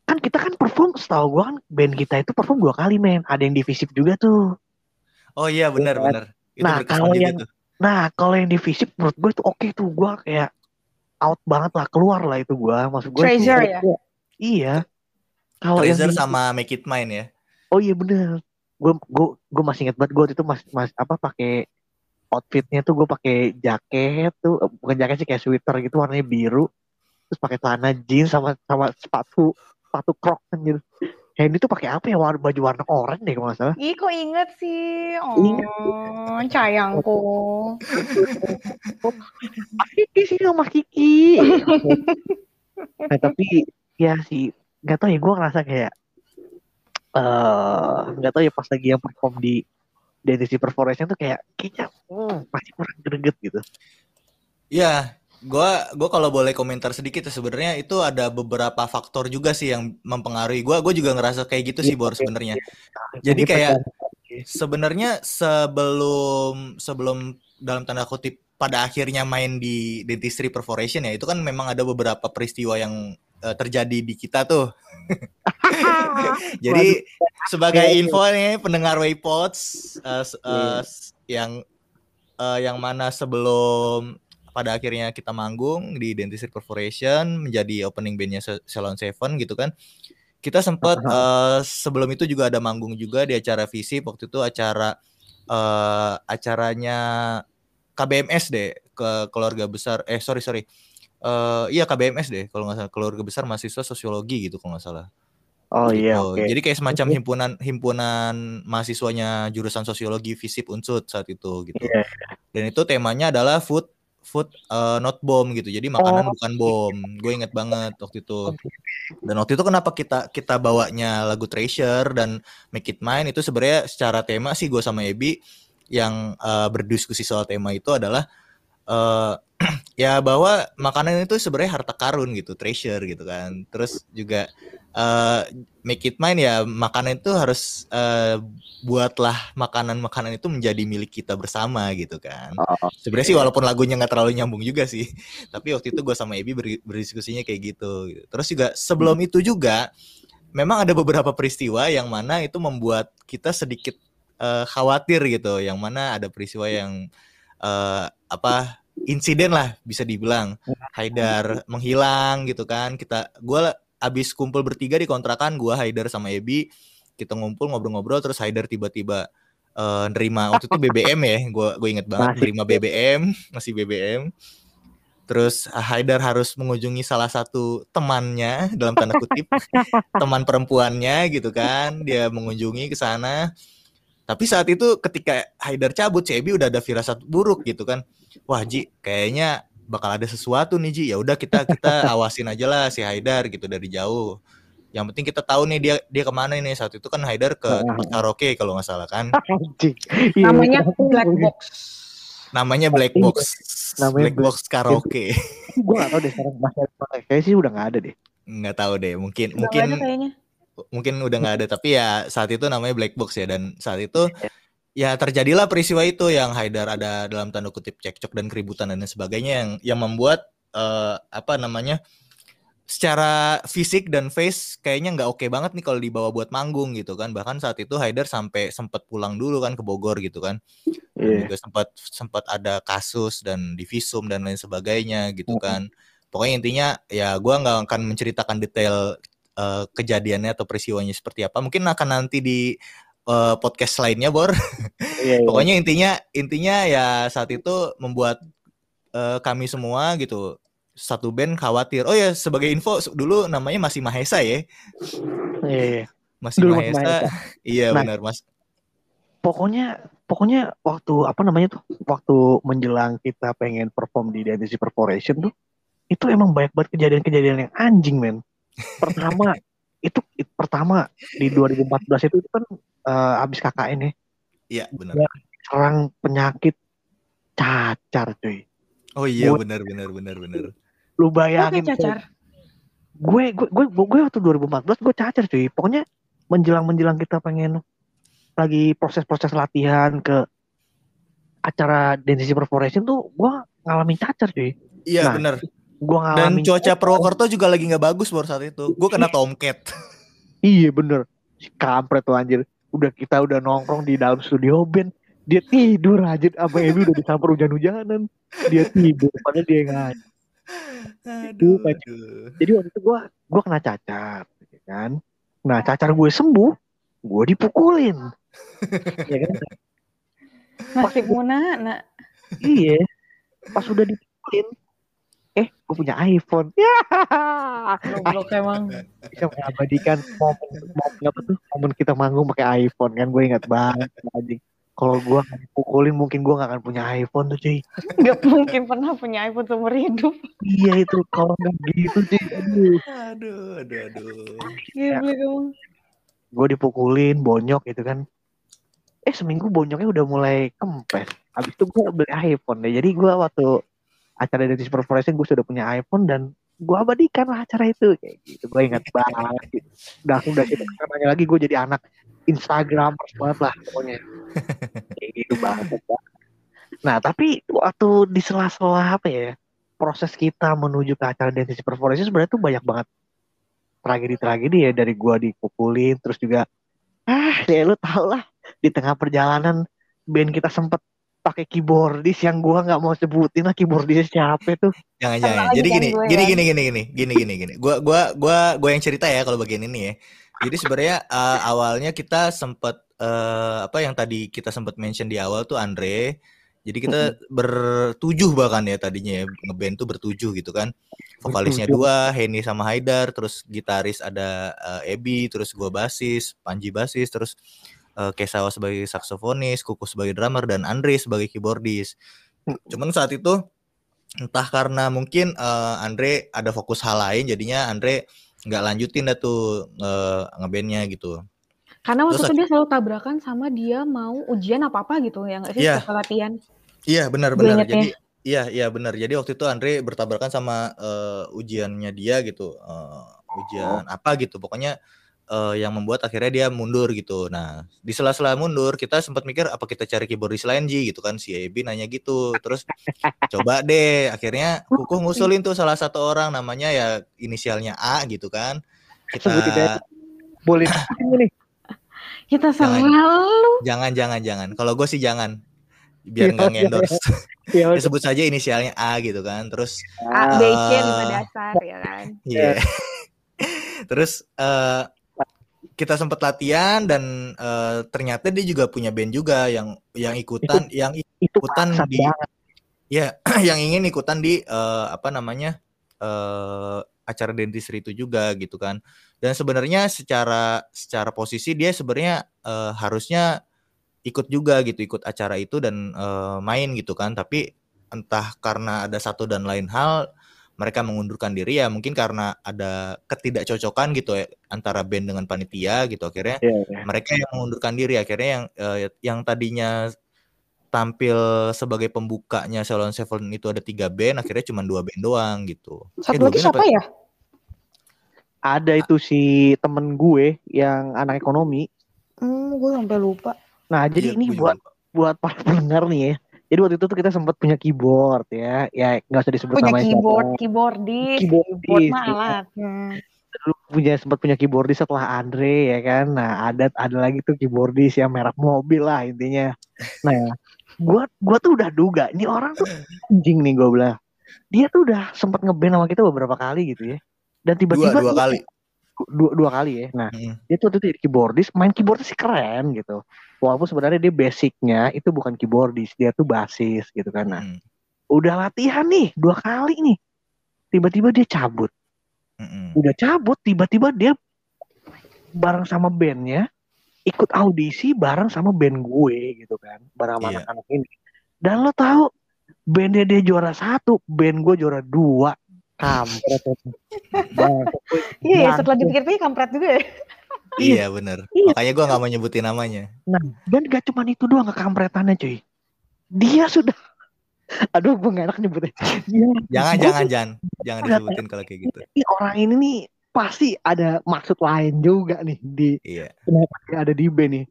Kan kita kan perform setahu gue kan band kita itu perform dua kali men. Ada yang di Visip juga tuh. Oh iya, benar, Iya. benar. Itu Nah, berkesan kalau yang-. Nah kalau yang di Visip menurut gue tuh oke tuh gue kayak out banget lah keluar lah itu gue maksud gue. Treasure ya? Iya. Kalau yang Treasure di- sama Make It Mine ya. Oh iya bener. Gue gue gue masih inget banget gue waktu itu mas mas apa pakai outfitnya tuh gue pakai jaket tuh eh, bukan jaket sih kayak sweater gitu warnanya biru terus pakai celana jeans sama sama sepatu sepatu crocs gitu. Hendy tuh pakai apa ya warna baju warna oranye deh kalau nggak salah. Ih, kok inget sih? Oh, sayangku. Mas Kiki sih sama Kiki. nah, tapi ya sih nggak tahu ya gue ngerasa kayak eh nggak tahu ya pas lagi yang perform di Dentistry Perforation tuh kayak kayaknya hmm, masih kurang greget gitu. Iya, gua gua kalau boleh komentar sedikit ya sebenarnya itu ada beberapa faktor juga sih yang mempengaruhi gua. Gua juga ngerasa kayak gitu sih Bor sebenarnya. Jadi Kita kayak kan- sebenarnya sebelum sebelum dalam tanda kutip pada akhirnya main di Dentistry Perforation ya itu kan memang ada beberapa peristiwa yang eh, terjadi di kita tuh. Jadi sebagai info nih pendengar Waypods eh, s- yang eh, yang mana sebelum pada akhirnya kita manggung di Dentistry Corporation menjadi opening bandnya Salon Seven gitu kan. Kita sempat eh, sebelum itu juga ada manggung juga di acara Visip waktu itu acara eh, acaranya KBMS deh ke keluarga besar eh sorry sorry Eh iya KBMS deh kalau nggak salah keluarga besar mahasiswa sosiologi gitu kalau nggak salah. Oh iya Gitu. oke. Jadi kayak semacam himpunan himpunan mahasiswanya jurusan sosiologi FISIP Unsud saat itu gitu. Iya. Dan itu temanya adalah food food eh, not bomb gitu. Jadi makanan Oh. bukan bom. Gue inget banget waktu itu. Dan waktu itu kenapa kita kita bawanya lagu Treasure dan Make It Mine itu sebenarnya secara tema sih gue sama Ebi yang eh, berdiskusi soal tema itu adalah eh ya bahwa makanan itu sebenarnya harta karun gitu, treasure gitu kan. Terus juga eh make it mine ya makanan itu harus eh, buatlah makanan-makanan itu menjadi milik kita bersama gitu kan. Oh, Sebenarnya sih walaupun lagunya nggak terlalu nyambung juga sih, tapi waktu itu gue sama Ebi ber- berdiskusinya kayak gitu. gitu. Terus juga sebelum itu juga memang ada beberapa peristiwa yang mana itu membuat kita sedikit eh, khawatir gitu, yang mana ada peristiwa yang eh, apa insiden lah bisa dibilang Haidar menghilang gitu kan. Kita gue abis kumpul bertiga di kontrakan, gue Haidar sama Ebi kita ngumpul ngobrol-ngobrol terus Haidar tiba-tiba eh, nerima waktu itu BBM ya, gue gue inget banget Masih. nerima BBM masih BBM. Terus Haidar harus mengunjungi salah satu temannya dalam tanda kutip teman perempuannya gitu kan, dia mengunjungi ke sana. Tapi saat itu ketika Haidar cabut, si Ebi udah ada firasat buruk gitu kan. Wah Ji, kayaknya bakal ada sesuatu nih Ji. Ya udah kita kita awasin aja lah si Haidar gitu dari jauh. Yang penting kita tahu nih dia dia ke mana nih saat itu kan Haidar ke tempat karaoke kalau nggak salah kan. Iya, Namanya Black Box. Namanya Black Box. Namanya Black Box karaoke. Gue gak tau deh sekarang masih ada nggak. Kayaknya sih udah gak ada deh. Nggak tahu deh, mungkin mungkin nggak mungkin udah nggak ada tapi ya saat itu namanya black box ya dan saat itu ya terjadilah peristiwa itu yang Haidar ada dalam tanda kutip cekcok dan keributan dan lain sebagainya yang yang membuat eh, apa namanya secara fisik dan face kayaknya nggak oke banget nih kalau dibawa buat manggung gitu kan bahkan saat itu Haidar sampai sempat pulang dulu kan ke Bogor gitu kan dan Iya. juga sempat sempat ada kasus dan divisum dan lain sebagainya gitu Mm. kan pokoknya intinya ya gua nggak akan menceritakan detail eh, kejadiannya atau peristiwanya seperti apa mungkin akan nanti di eh, podcast lainnya bor Iya, iya. pokoknya intinya intinya ya saat itu membuat eh, kami semua gitu satu band khawatir. Oh ya sebagai info dulu namanya masih Mahesa ya. Iya, iya. Masih Dulu Mahesa. Mahesa. Iya Nah. benar Mas. pokoknya pokoknya waktu apa namanya tuh waktu menjelang kita pengen perform di Dynasty Perforation tuh itu emang banyak banget kejadian-kejadian yang anjing men pertama itu, itu pertama di 2014 itu, itu kan eh, habis KKN ya Iya benar. Ya. serang penyakit cacar cuy Oh iya Gua- benar benar benar benar. lu bayangin cacar. gue gue gue gue waktu 2014 gue cacar cuy pokoknya menjelang menjelang kita pengen lagi proses-proses latihan ke acara Dynasty Perforation tuh gue ngalamin cacar cuy Iya Nah, benar. Gue Dan ngalamin cuaca Purwokerto juga lagi nggak bagus baru saat itu. Gue kena tomcat. iya bener. Si kampret tuh anjir. Udah kita udah nongkrong di dalam studio band dia tidur aja abang Ebi udah disamper hujan-hujanan? Dia tidur padahal dia Aduh, Pak. aduh. jadi waktu itu gue gue kena cacar ya kan? Nah cacar gue sembuh gue dipukulin. Ya kan? Nasib Muna, nak. iya. Pas udah dipukulin eh gue punya iPhone. Ya Goblok emang. bisa mengabadikan momen momen apa tuh? Momen kita manggung pakai iPhone kan? Gue ingat banget anjing. Kalau gue dipukulin mungkin gue gak akan punya iPhone tuh cuy. Gak mungkin pernah punya iPhone seumur hidup. iya itu kalau nggak gitu cuy. Aduh Aduh, aduh, aduh. Gila kamu. gue dipukulin bonyok gitu kan. Eh seminggu bonyoknya udah mulai kempes. Habis itu gue beli iPhone deh. Jadi gue waktu acara Dentist Perforation gue sudah punya iPhone dan gue abadikan lah acara itu kayak gitu. Gue ingat banget gitu. udah udah situ namanya lagi gue jadi anak Instagram banget lah pokoknya. Kayak gitu banget nah tapi waktu di sela-sela apa ya proses kita menuju ke acara Dentist Perforation sebenarnya tuh banyak banget tragedi-tragedi ya. Dari gua dipukulin terus juga ah ya lu tau lah di tengah perjalanan band kita sempet pakai keyboardis yang gua nggak mau sebutin lah keyboardisnya siapa tuh Jangan jangan. lagi Jadi kan gini, gini ya. gini gini gini gini gini gini. Gua gua gua gua yang cerita ya kalau bagian ini ya. Jadi sebenarnya eh, awalnya kita sempat eh, apa yang tadi kita sempat mention di awal tuh Andre. Jadi kita bertujuh bahkan ya tadinya ya ngeband tuh bertujuh gitu kan. Vokalisnya Bertujuh. dua, Henny sama Haidar, terus gitaris ada eh, Ebi, terus gua basis, Panji basis, terus eh, Kesawa sebagai saksofonis, Kuku sebagai drummer dan Andre sebagai keyboardis. Cuman saat itu entah karena mungkin eh, Andre ada fokus hal lain jadinya Andre nggak lanjutin dah tuh eh, ngebandnya gitu. Karena waktu Terus itu dia selalu tabrakan sama dia mau ujian apa-apa gitu ya nggak sih setelah latihan. Iya benar Gue benar. ingetnya. Jadi iya iya benar. Jadi waktu itu Andre bertabrakan sama eh, ujiannya dia gitu. Eh, ujian apa gitu. Pokoknya eh, yang membuat akhirnya dia mundur gitu. Nah, di sela-sela mundur kita sempat mikir apa kita cari keyboardis lain Ji gitu kan. Si Ebi nanya gitu. Terus coba deh akhirnya Kukuh ngusulin tuh salah satu orang namanya ya inisialnya A gitu kan. Kita boleh ini Kita selalu jangan jangan jangan. Kalau gue sih jangan biar Iya, nggak endorse. ya Ya, sebut saja inisialnya A gitu kan. Terus A, B, C Eh, lima dasar ya kan. Iya. Terus eh, kita sempat latihan dan eh, ternyata dia juga punya band juga yang yang ikutan yang itu ikutan bangsat di- banget ya yang ingin ikutan di eh, apa namanya eh, acara dentistry itu juga gitu kan. Dan sebenarnya secara secara posisi dia sebenarnya eh, harusnya ikut juga gitu ikut acara itu dan eh, main gitu kan. Tapi entah karena ada satu dan lain hal mereka mengundurkan diri ya mungkin karena ada ketidakcocokan gitu ya antara band dengan panitia gitu akhirnya Iya, iya. mereka yang mengundurkan diri akhirnya yang eh, yang tadinya tampil sebagai pembukanya Salon Seven itu ada tiga band akhirnya cuma dua band doang gitu Satu dua lagi siapa apa- ya? ada itu si temen gue yang anak ekonomi Hmm, gue sampai lupa. nah jadi Iya, ini buat lupa. buat para pendengar nih ya jadi waktu itu tuh kita sempat punya keyboard ya ya nggak usah disebut Punya namanya siapa. keyboard, keyboardis, Keyboardis, keyboard mah iya. alat. Hmm. dulu punya sempat punya keyboardis setelah Andre ya kan. Nah, ada ada lagi tuh keyboardis yang merek mobil lah intinya. Nah, gua gua tuh udah duga ini orang tuh anjing nih gua bilang. Dia tuh udah sempat ngeband sama kita beberapa kali gitu ya. Dan dua tiba-tiba dua dia- kali dua, dua kali ya. Nah, Mm. dia tuh waktu itu jadi keyboardis, main keyboardis sih keren gitu. Walaupun sebenarnya dia basicnya itu bukan keyboardis, dia tuh basis gitu kan. Nah, Mm. udah latihan nih dua kali nih tiba-tiba dia cabut Mm-mm. udah cabut tiba-tiba dia bareng sama bandnya ikut audisi bareng sama band gue gitu kan bareng sama Iya. anak-anak ini dan lo tahu bandnya dia juara satu band gue juara dua kampret Iya, ya, setelah dipikir-pikir kampret juga ya. Iya bener. Iya. Makanya gue nggak mau nyebutin namanya. Nah, dan gak cuman itu doang kekampretannya cuy. Dia sudah Aduh, gue gak enak nyebutnya. Dia, Jangan Gua jangan jangan jangan disebutin kalau kayak gitu. ini orang ini nih pasti ada maksud lain juga nih di Iya. kenapa dia ada di band nih.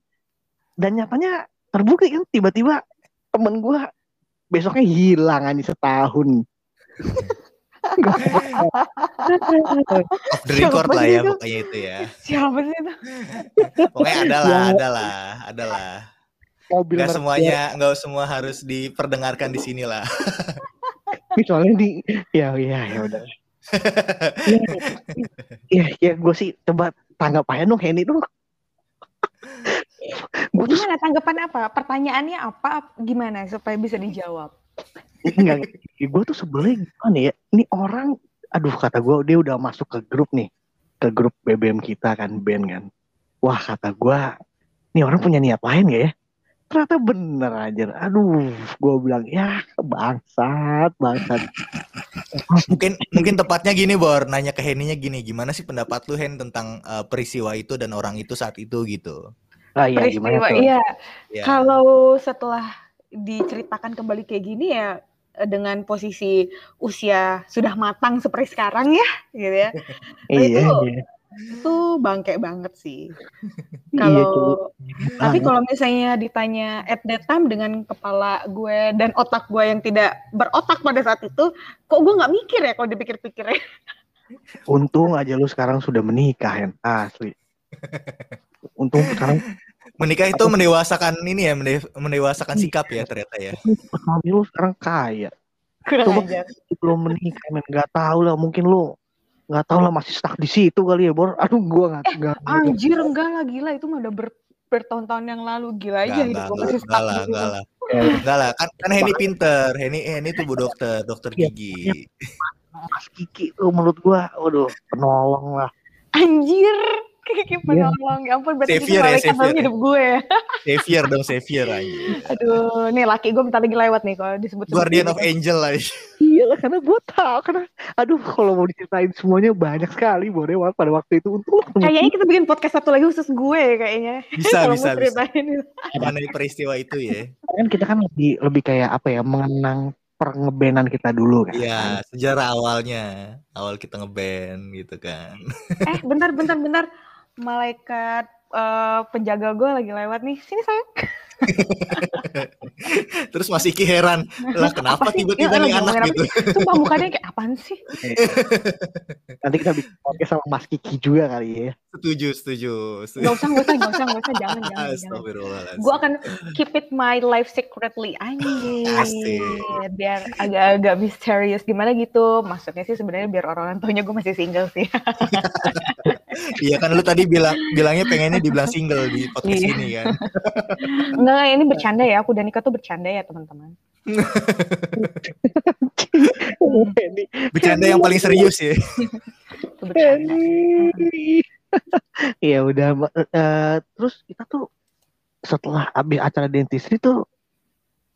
Dan nyatanya terbukti kan tiba-tiba temen gue besoknya hilang aja setahun. Off the record lah ya itu? pokoknya itu ya. Siapa sih itu? Pokoknya adalah Ya. adalah adalah. Mobil merek semuanya nggak semua harus diperdengarkan di sini lah. Ini soalnya di ya ya ya udah. ya, ya, ya gue sih coba tanggapannya dong Henny tuh Gimana tanggapan apa? Pertanyaannya apa? Gimana supaya bisa dijawab? Enggak gue tuh sebelnya gimana ya? Ini orang aduh kata gue dia udah masuk ke grup nih. Ke grup BBM kita kan band kan. Wah kata gue ini orang punya niat lain gak ya? Ternyata bener aja aduh gue bilang ya bangsat bangsat. Mungkin mungkin tepatnya gini Bor, nanya ke Heninya gini, gimana sih pendapat lu Hen tentang eh, peristiwa itu dan orang itu saat itu? Gitu. ah iya gimana Peristiwa, tuh? iya. Ya. Kalau setelah diceritakan kembali kayak gini ya eh, dengan posisi usia sudah matang seperti sekarang ya, gitu ya. iya itu iya Itu bangke banget sih. Iya, Kalau cuy. tapi kalau misalnya ditanya at that time dengan kepala gue dan otak gue yang tidak berotak pada saat itu, kok gue nggak mikir ya kalau dipikir-pikir ya. untung aja lu sekarang sudah menikah Hen asli untung sekarang Menikah itu mendewasakan ini ya, mende- mendewasakan sikap ya ternyata ya. suami lu sekarang kaya Kurang ajar. belum menikah men nggak tahu lah mungkin lu nggak tahu lah masih stuck di situ kali ya bor aduh gua nggak nggak Anjir enggak lah gila itu mah udah ber, bertahun-tahun yang lalu gila aja Enggak, hidup enggak, gue enggak, masih enggak stuck lah, di situ. enggak lah. Enggak lah, kan, kan Henny pinter. Henny Henny tuh bu dokter, dokter Iya, gigi. Mas Kiki tuh menurut gua waduh penolong lah Anjir kayak Iya. penolong ya ampun berarti Savior itu ya, malaikat savior dalam ya. hidup gue Savior dong, savior aja. aduh nih laki gue bentar lagi lewat nih kalau disebut Guardian of Angel lah. iya lah karena gua tahu karena aduh kalau mau diceritain semuanya banyak sekali bor ya pada waktu itu ketemu kayaknya kita bikin podcast satu lagi khusus gue kayaknya Bisa, bisa, bisa. Mengenai peristiwa itu ya. kan kita kan lebih lebih kayak apa ya mengenang pengebenan kita dulu kan Iya, sejarah awalnya. Awal kita ngeband gitu kan. eh bentar bentar bentar malaikat eh, penjaga gue lagi lewat nih. Sini sayang Terus Mas Iki heran, lah kenapa tiba-tiba Iya, nih anak gitu. sumpah mukanya kayak apaan sih nanti kita bikin podcast sama Mas Kiki juga kali ya Setuju, setuju. setuju. Gak usah, gak usah, gak usah, gak usah, jangan, jangan. Gue akan keep it my life secretly, anjir. Biar agak-agak misterius gimana gitu. Maksudnya sih sebenarnya biar orang-orang taunya gue masih single sih. Iya kan lu tadi bilang bilangnya pengennya dibilang single di podcast Iya. ini kan. Enggak, ini bercanda ya. Aku dan Nika tuh bercanda ya teman-teman. Bercanda yang paling serius ya. Bercanda. Iya udah. Eh, terus kita tuh setelah habis acara dentistry tuh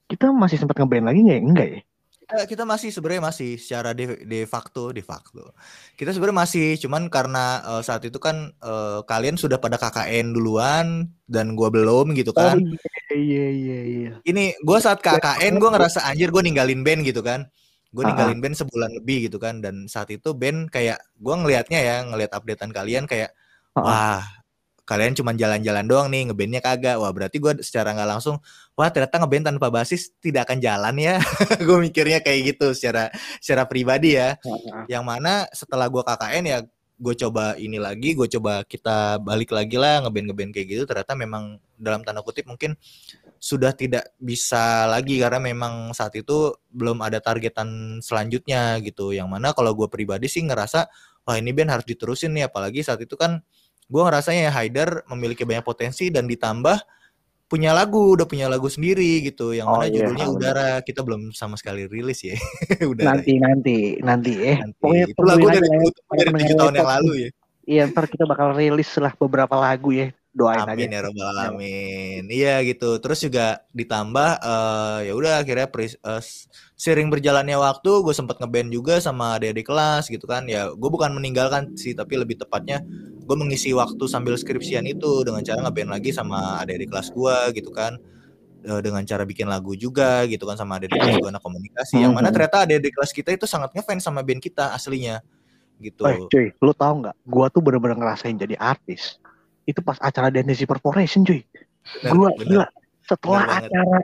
kita masih sempat ngeband lagi nggak ya? Enggak ya? Eh, kita masih sebenarnya masih secara de, de facto de facto. Kita sebenarnya masih cuman karena eh, saat itu kan eh, kalian sudah pada KKN duluan dan gua belum gitu kan. Oh iya iya iya. Ini gua saat KKN gua ngerasa anjir gua ninggalin band gitu kan. Gue Ah. ninggalin band sebulan lebih gitu kan dan saat itu band kayak gua ngelihatnya ya ngelihat updatean kalian kayak Ah. wah kalian cuman jalan-jalan doang nih ngebandnya kagak. Wah berarti gua secara nggak langsung wah ternyata ngeband tanpa basis tidak akan jalan ya. Gue mikirnya kayak gitu secara secara pribadi ya. Yang mana setelah gua KKN ya gue coba ini lagi gue coba kita balik lagi lah ngeband ngeband kayak gitu. Ternyata memang dalam tanda kutip mungkin sudah tidak bisa lagi karena memang saat itu belum ada targetan selanjutnya gitu. Yang mana kalau gue pribadi sih ngerasa wah ini band harus diterusin nih. Apalagi saat itu kan gue ngerasanya ya Haider memiliki banyak potensi dan ditambah punya lagu, udah punya lagu sendiri gitu, yang Oh, mana iya, judulnya bener. Udara. Kita belum sama sekali rilis ya. Udara. Nanti nanti nanti eh Nanti. pokoknya Itu lagu dari, ya, dari tahun yang lalu ya. Iya ntar kita bakal rilis lah beberapa lagu ya doain Amin aja. ya robbal alamin. Iya gitu. Terus juga ditambah eh ya udah akhirnya pris- eh, sering berjalannya waktu, gue sempat ngeband juga sama adik-adik kelas gitu kan. Ya gue bukan meninggalkan sih, tapi lebih tepatnya gue mengisi waktu sambil skripsian itu dengan cara ngeband lagi sama adik-adik kelas gue gitu kan. Eh, dengan cara bikin lagu juga gitu kan sama adik-adik kelas gue anak komunikasi. Yang mana Mhm. ternyata adik-adik kelas kita itu sangat ngefans sama band kita aslinya gitu. Eh cuy, lu tau nggak? Gua tuh bener-bener ngerasain jadi artis. Itu pas acara Dentistry Corporation cuy. Bener, Gua bener. gila. Setelah Bener acara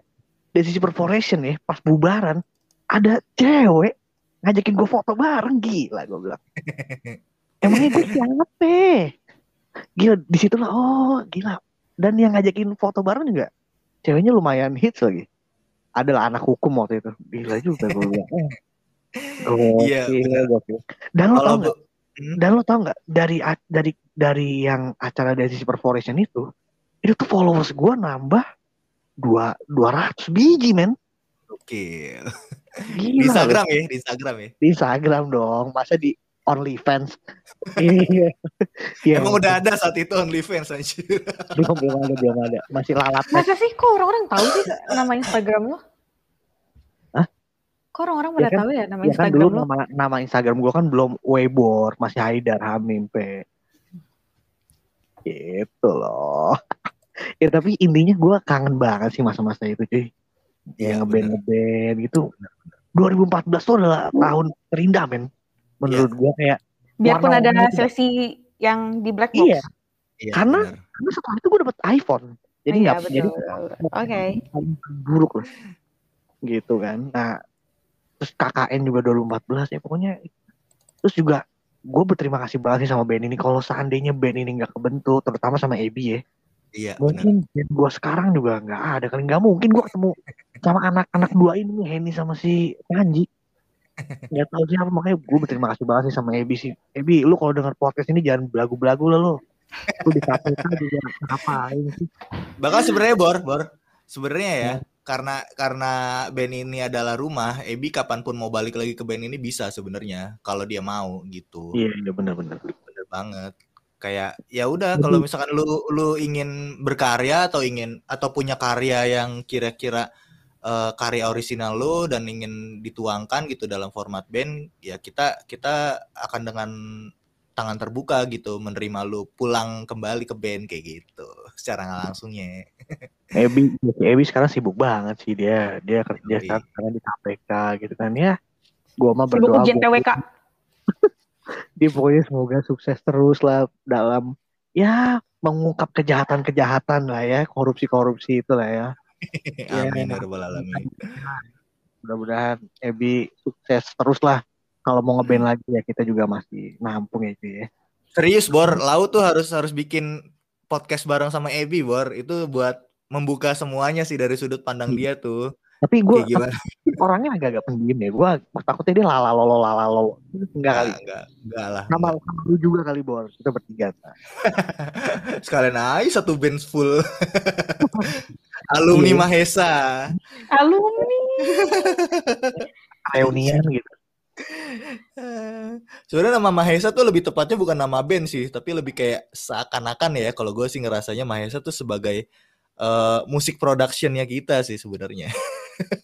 Dentistry Corporation ya, pas bubaran ada cewek ngajakin gue foto bareng gila gue bilang. Emangnya gue siapa? Gila di situ lah oh gila. Dan yang ngajakin foto bareng juga ceweknya lumayan hits lagi. Adalah anak hukum waktu itu. Gila juga gue bilang. Iya, gokil. Dan lo tau nggak? Hmm? Dan lo tau nggak dari dari dari yang acara dari Perforation itu, itu tuh followers gue nambah dua dua ratus biji men. Gila. Di Instagram ya, di Instagram ya. Di Instagram dong, masa di OnlyFans. Iya. Iya, Emang udah ada saat itu OnlyFans anjir. belum belum ada belum ada. Masih lalat. Masa sih kok orang-orang tahu sih nama Instagram lo? Hah? Kok orang-orang Ya pada kan- tahu ya nama Ya kan Instagram dulu lo? nama nama Instagram gue kan belum Weibor, masih Haidar Hamim pe. Gitu loh. ya tapi intinya gue kangen banget sih masa-masa itu cuy. Iya, yang ngeband ngeband gitu. 2014 tuh adalah tahun terindah men. Menurut gua kayak Biarpun ada seleksi yang di black box. iya Iya, Karena- karena setelah itu gue dapet iPhone. Jadi Iya, nggak jadi. Oke. buruk lah. Gitu kan. Nah terus KKN juga 2014 ya pokoknya. Terus juga gue berterima kasih banget sih sama band ini. Kalau seandainya band ini nggak kebentuk, terutama sama Ebi ya, Iya, mungkin gue sekarang juga nggak ada kali. Nggak mungkin gue ketemu sama anak-anak dua ini, Henny sama si Panji. Nggak tahu siapa makanya gue berterima kasih banget sih sama Ebi sih. Ebi, lu kalau denger podcast ini jangan belagu-belagu lah lo. Lu di KPK juga ngapain sih? Bahkan sebenarnya Bor, Bor, sebenarnya ya, karena karena band ini adalah rumah, Ebi kapan pun mau balik lagi ke band ini bisa sebenarnya kalau dia mau gitu. Iya, iya benar-benar. Bener banget. Kayak ya udah kalau misalkan lu lu ingin berkarya atau ingin atau punya karya yang kira-kira eh, karya orisinal lu dan ingin dituangkan gitu dalam format band, ya kita kita akan dengan tangan terbuka gitu menerima lu pulang kembali ke band kayak gitu secara nggak langsungnya. Ebi, Ebi sekarang sibuk banget sih dia. Dia kerja Yoi. sekarang di KPK gitu kan ya. Gua mah Sibuk berdoa ujian buat TWK. dia pokoknya semoga sukses terus lah dalam ya mengungkap kejahatan-kejahatan lah ya, korupsi-korupsi itu lah ya. Amin ya alamin. Mudah-mudahan Ebi sukses terus lah. Kalau mau ngeband lagi ya kita juga masih nampung ya cuy ya. Serius Bor, Lau tuh harus harus bikin podcast bareng sama Ebi Bor. Itu buat membuka semuanya sih dari sudut pandang dia tuh. Tapi gue orangnya agak-agak pendiam ya. Gue takutnya dia lalalolo lalalolo. Enggak kali. Enggak, enggak, enggak lah. Nama sama lu juga kali Bor. Kita bertiga. Sekalian aja satu band full. Alumni Iya. Mahesa. Alumni. Reunian gitu. Sebenarnya nama Mahesa tuh lebih tepatnya bukan nama band sih, tapi lebih kayak seakan-akan ya kalau gue sih ngerasanya Mahesa tuh sebagai eh, musik productionnya kita sih sebenarnya.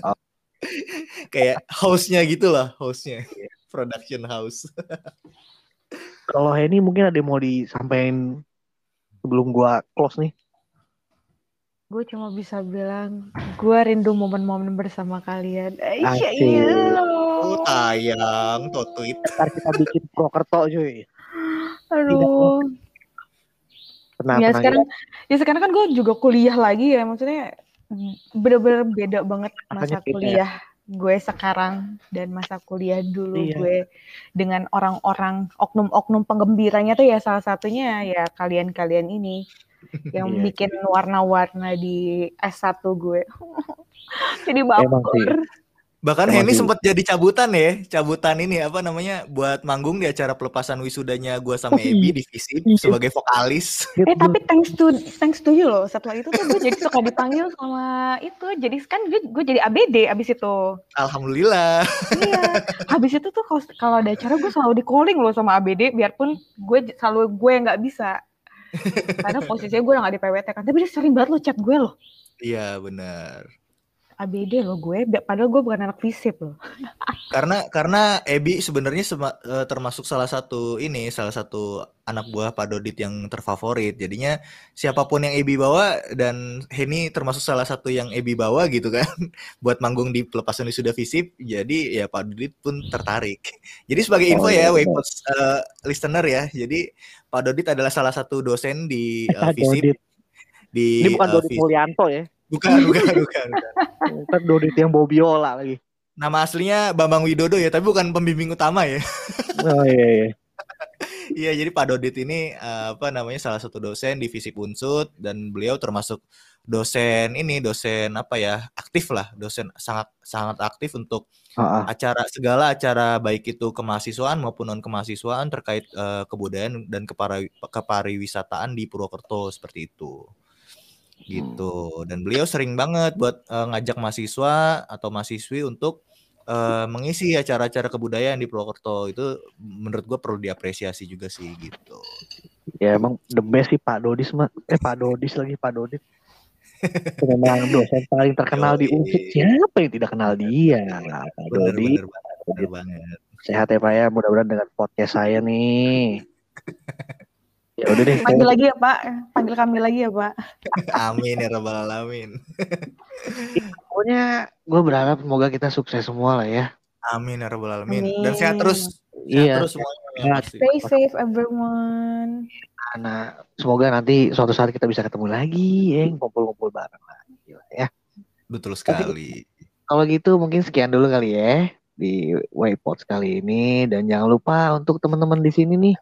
Oh. kayak house-nya gitu lah, house-nya. Iya. Production house. Kalau Henny mungkin ada yang mau disampaikan sebelum gua close nih. Gue cuma bisa bilang, gue rindu momen-momen bersama kalian. Iya, iya Tayang, tuh tweet. Ntar kita bikin prokerto cuy. Aduh. Tenang, ya tenang. sekarang, ya sekarang kan gue juga kuliah lagi ya, maksudnya bener-bener beda banget Makanya masa beda ya. kuliah gue sekarang dan masa kuliah dulu Iya. gue dengan orang-orang oknum-oknum penggembiranya tuh ya salah satunya ya kalian-kalian ini yang Iya. bikin warna-warna di S1 gue. Jadi Emang sih. Bahkan Henny sempat jadi cabutan ya, cabutan ini apa namanya buat manggung di acara pelepasan wisudanya gua sama Oh, Ebi iya. di Visip Iya. sebagai vokalis. Eh tapi thanks to thanks to you loh. Setelah itu tuh gue jadi suka dipanggil sama itu. Jadi kan gue gue jadi ABD abis itu. Alhamdulillah. Iya. Habis itu tuh kalau kalau ada acara gue selalu di calling loh sama ABD biarpun gue selalu gue yang nggak bisa. Karena posisinya gue udah gak di PWT kan. Tapi dia sering banget lo chat gue loh. Iya benar. ABD loh gue. Padahal gue bukan anak visip loh. Karena karena Ebi sebenarnya sema- eh, termasuk salah satu ini salah satu anak buah Pak Dodit yang terfavorit. Jadinya siapa pun yang Ebi bawa dan Henny termasuk salah satu yang Ebi bawa gitu kan buat manggung di pelepasan sudah Visip. Jadi ya Pak Dodit pun tertarik. Jadi sebagai info Oh, ya iya. Waypods eh, listener ya. Jadi Pak Dodit adalah salah satu dosen di eh, Visip Dodit. di Ini bukan eh, Dodit. Mulyanto ya. Bukan, bukan, bukan, bukan. Kan Dodit yang bawa biola lagi. Nama aslinya Bambang Widodo ya, tapi bukan pembimbing utama ya. Oh iya iya. Iya, jadi Pak Dodit ini eh, apa namanya salah satu dosen di Visip Unsut dan beliau termasuk dosen ini dosen apa ya aktif lah dosen sangat sangat aktif untuk Heeh. acara segala acara baik itu kemahasiswaan maupun non kemahasiswaan terkait eh, kebudayaan dan kepari, kepariwisataan di Purwokerto seperti itu gitu dan beliau sering banget buat eh, ngajak mahasiswa atau mahasiswi untuk eh, mengisi acara-acara kebudayaan di Purwokerto itu menurut gue perlu diapresiasi juga sih gitu Ya emang the best sih Pak Dodis mah. Eh Pak Dodis lagi Pak Dodit. Memang dosen paling terkenal di. Unsur. Siapa yang tidak kenal dia? Pak bener Dodi. bener banget bener banget Sehat ya Pak ya. Mudah-mudahan dengan podcast saya nih. Ya udah deh. Panggil lagi ya Pak. Panggil kami lagi ya Pak. amin ya rabbal alamin Pokoknya gue berharap semoga kita sukses semua lah ya. amin ya rabbal alamin dan sehat Amin. terus sehat Iya. terus semuanya pasti. Stay safe everyone. Nah, semoga nanti suatu saat kita bisa ketemu lagi, ya, ngumpul-ngumpul bareng lagi lah ya. betul sekali Kalau gitu mungkin sekian dulu kali ya di Waypods kali ini dan jangan lupa untuk teman-teman di sini nih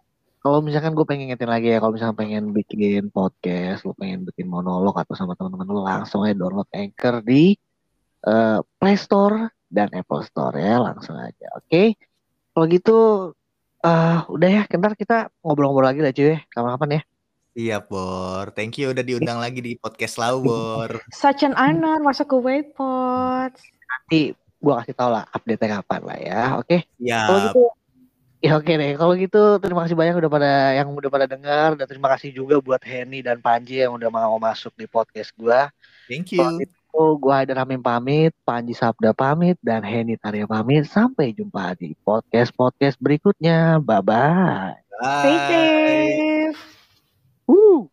kalau misalkan gue pengen ngingetin lagi ya kalau misalkan pengen bikin podcast lu pengen bikin monolog atau sama teman-teman lu langsung aja download Anchor di eh, Play Store dan Apple Store ya langsung aja oke? Kalau gitu eh udah ya ntar kita ngobrol-ngobrol lagi lah cuy ya kapan-kapan ya. Iya Bor. Thank you udah diundang lagi di podcast Lau Bor. Such an honor masuk ke Waypods. nanti gue kasih tau lah update-nya kapan lah ya oke? Ya Kalau gitu ya oke deh. Kalau gitu terima kasih banyak udah pada yang udah pada dengar dan terima kasih juga buat Henny dan Panji yang udah mau masuk di podcast gua. thank Kalau you gitu gua Haidar Hamim pamit, Panji Sabda pamit dan Henny Tarya pamit. Sampai jumpa di podcast-podcast berikutnya. Bye bye. Stay Bye. safe. Woo.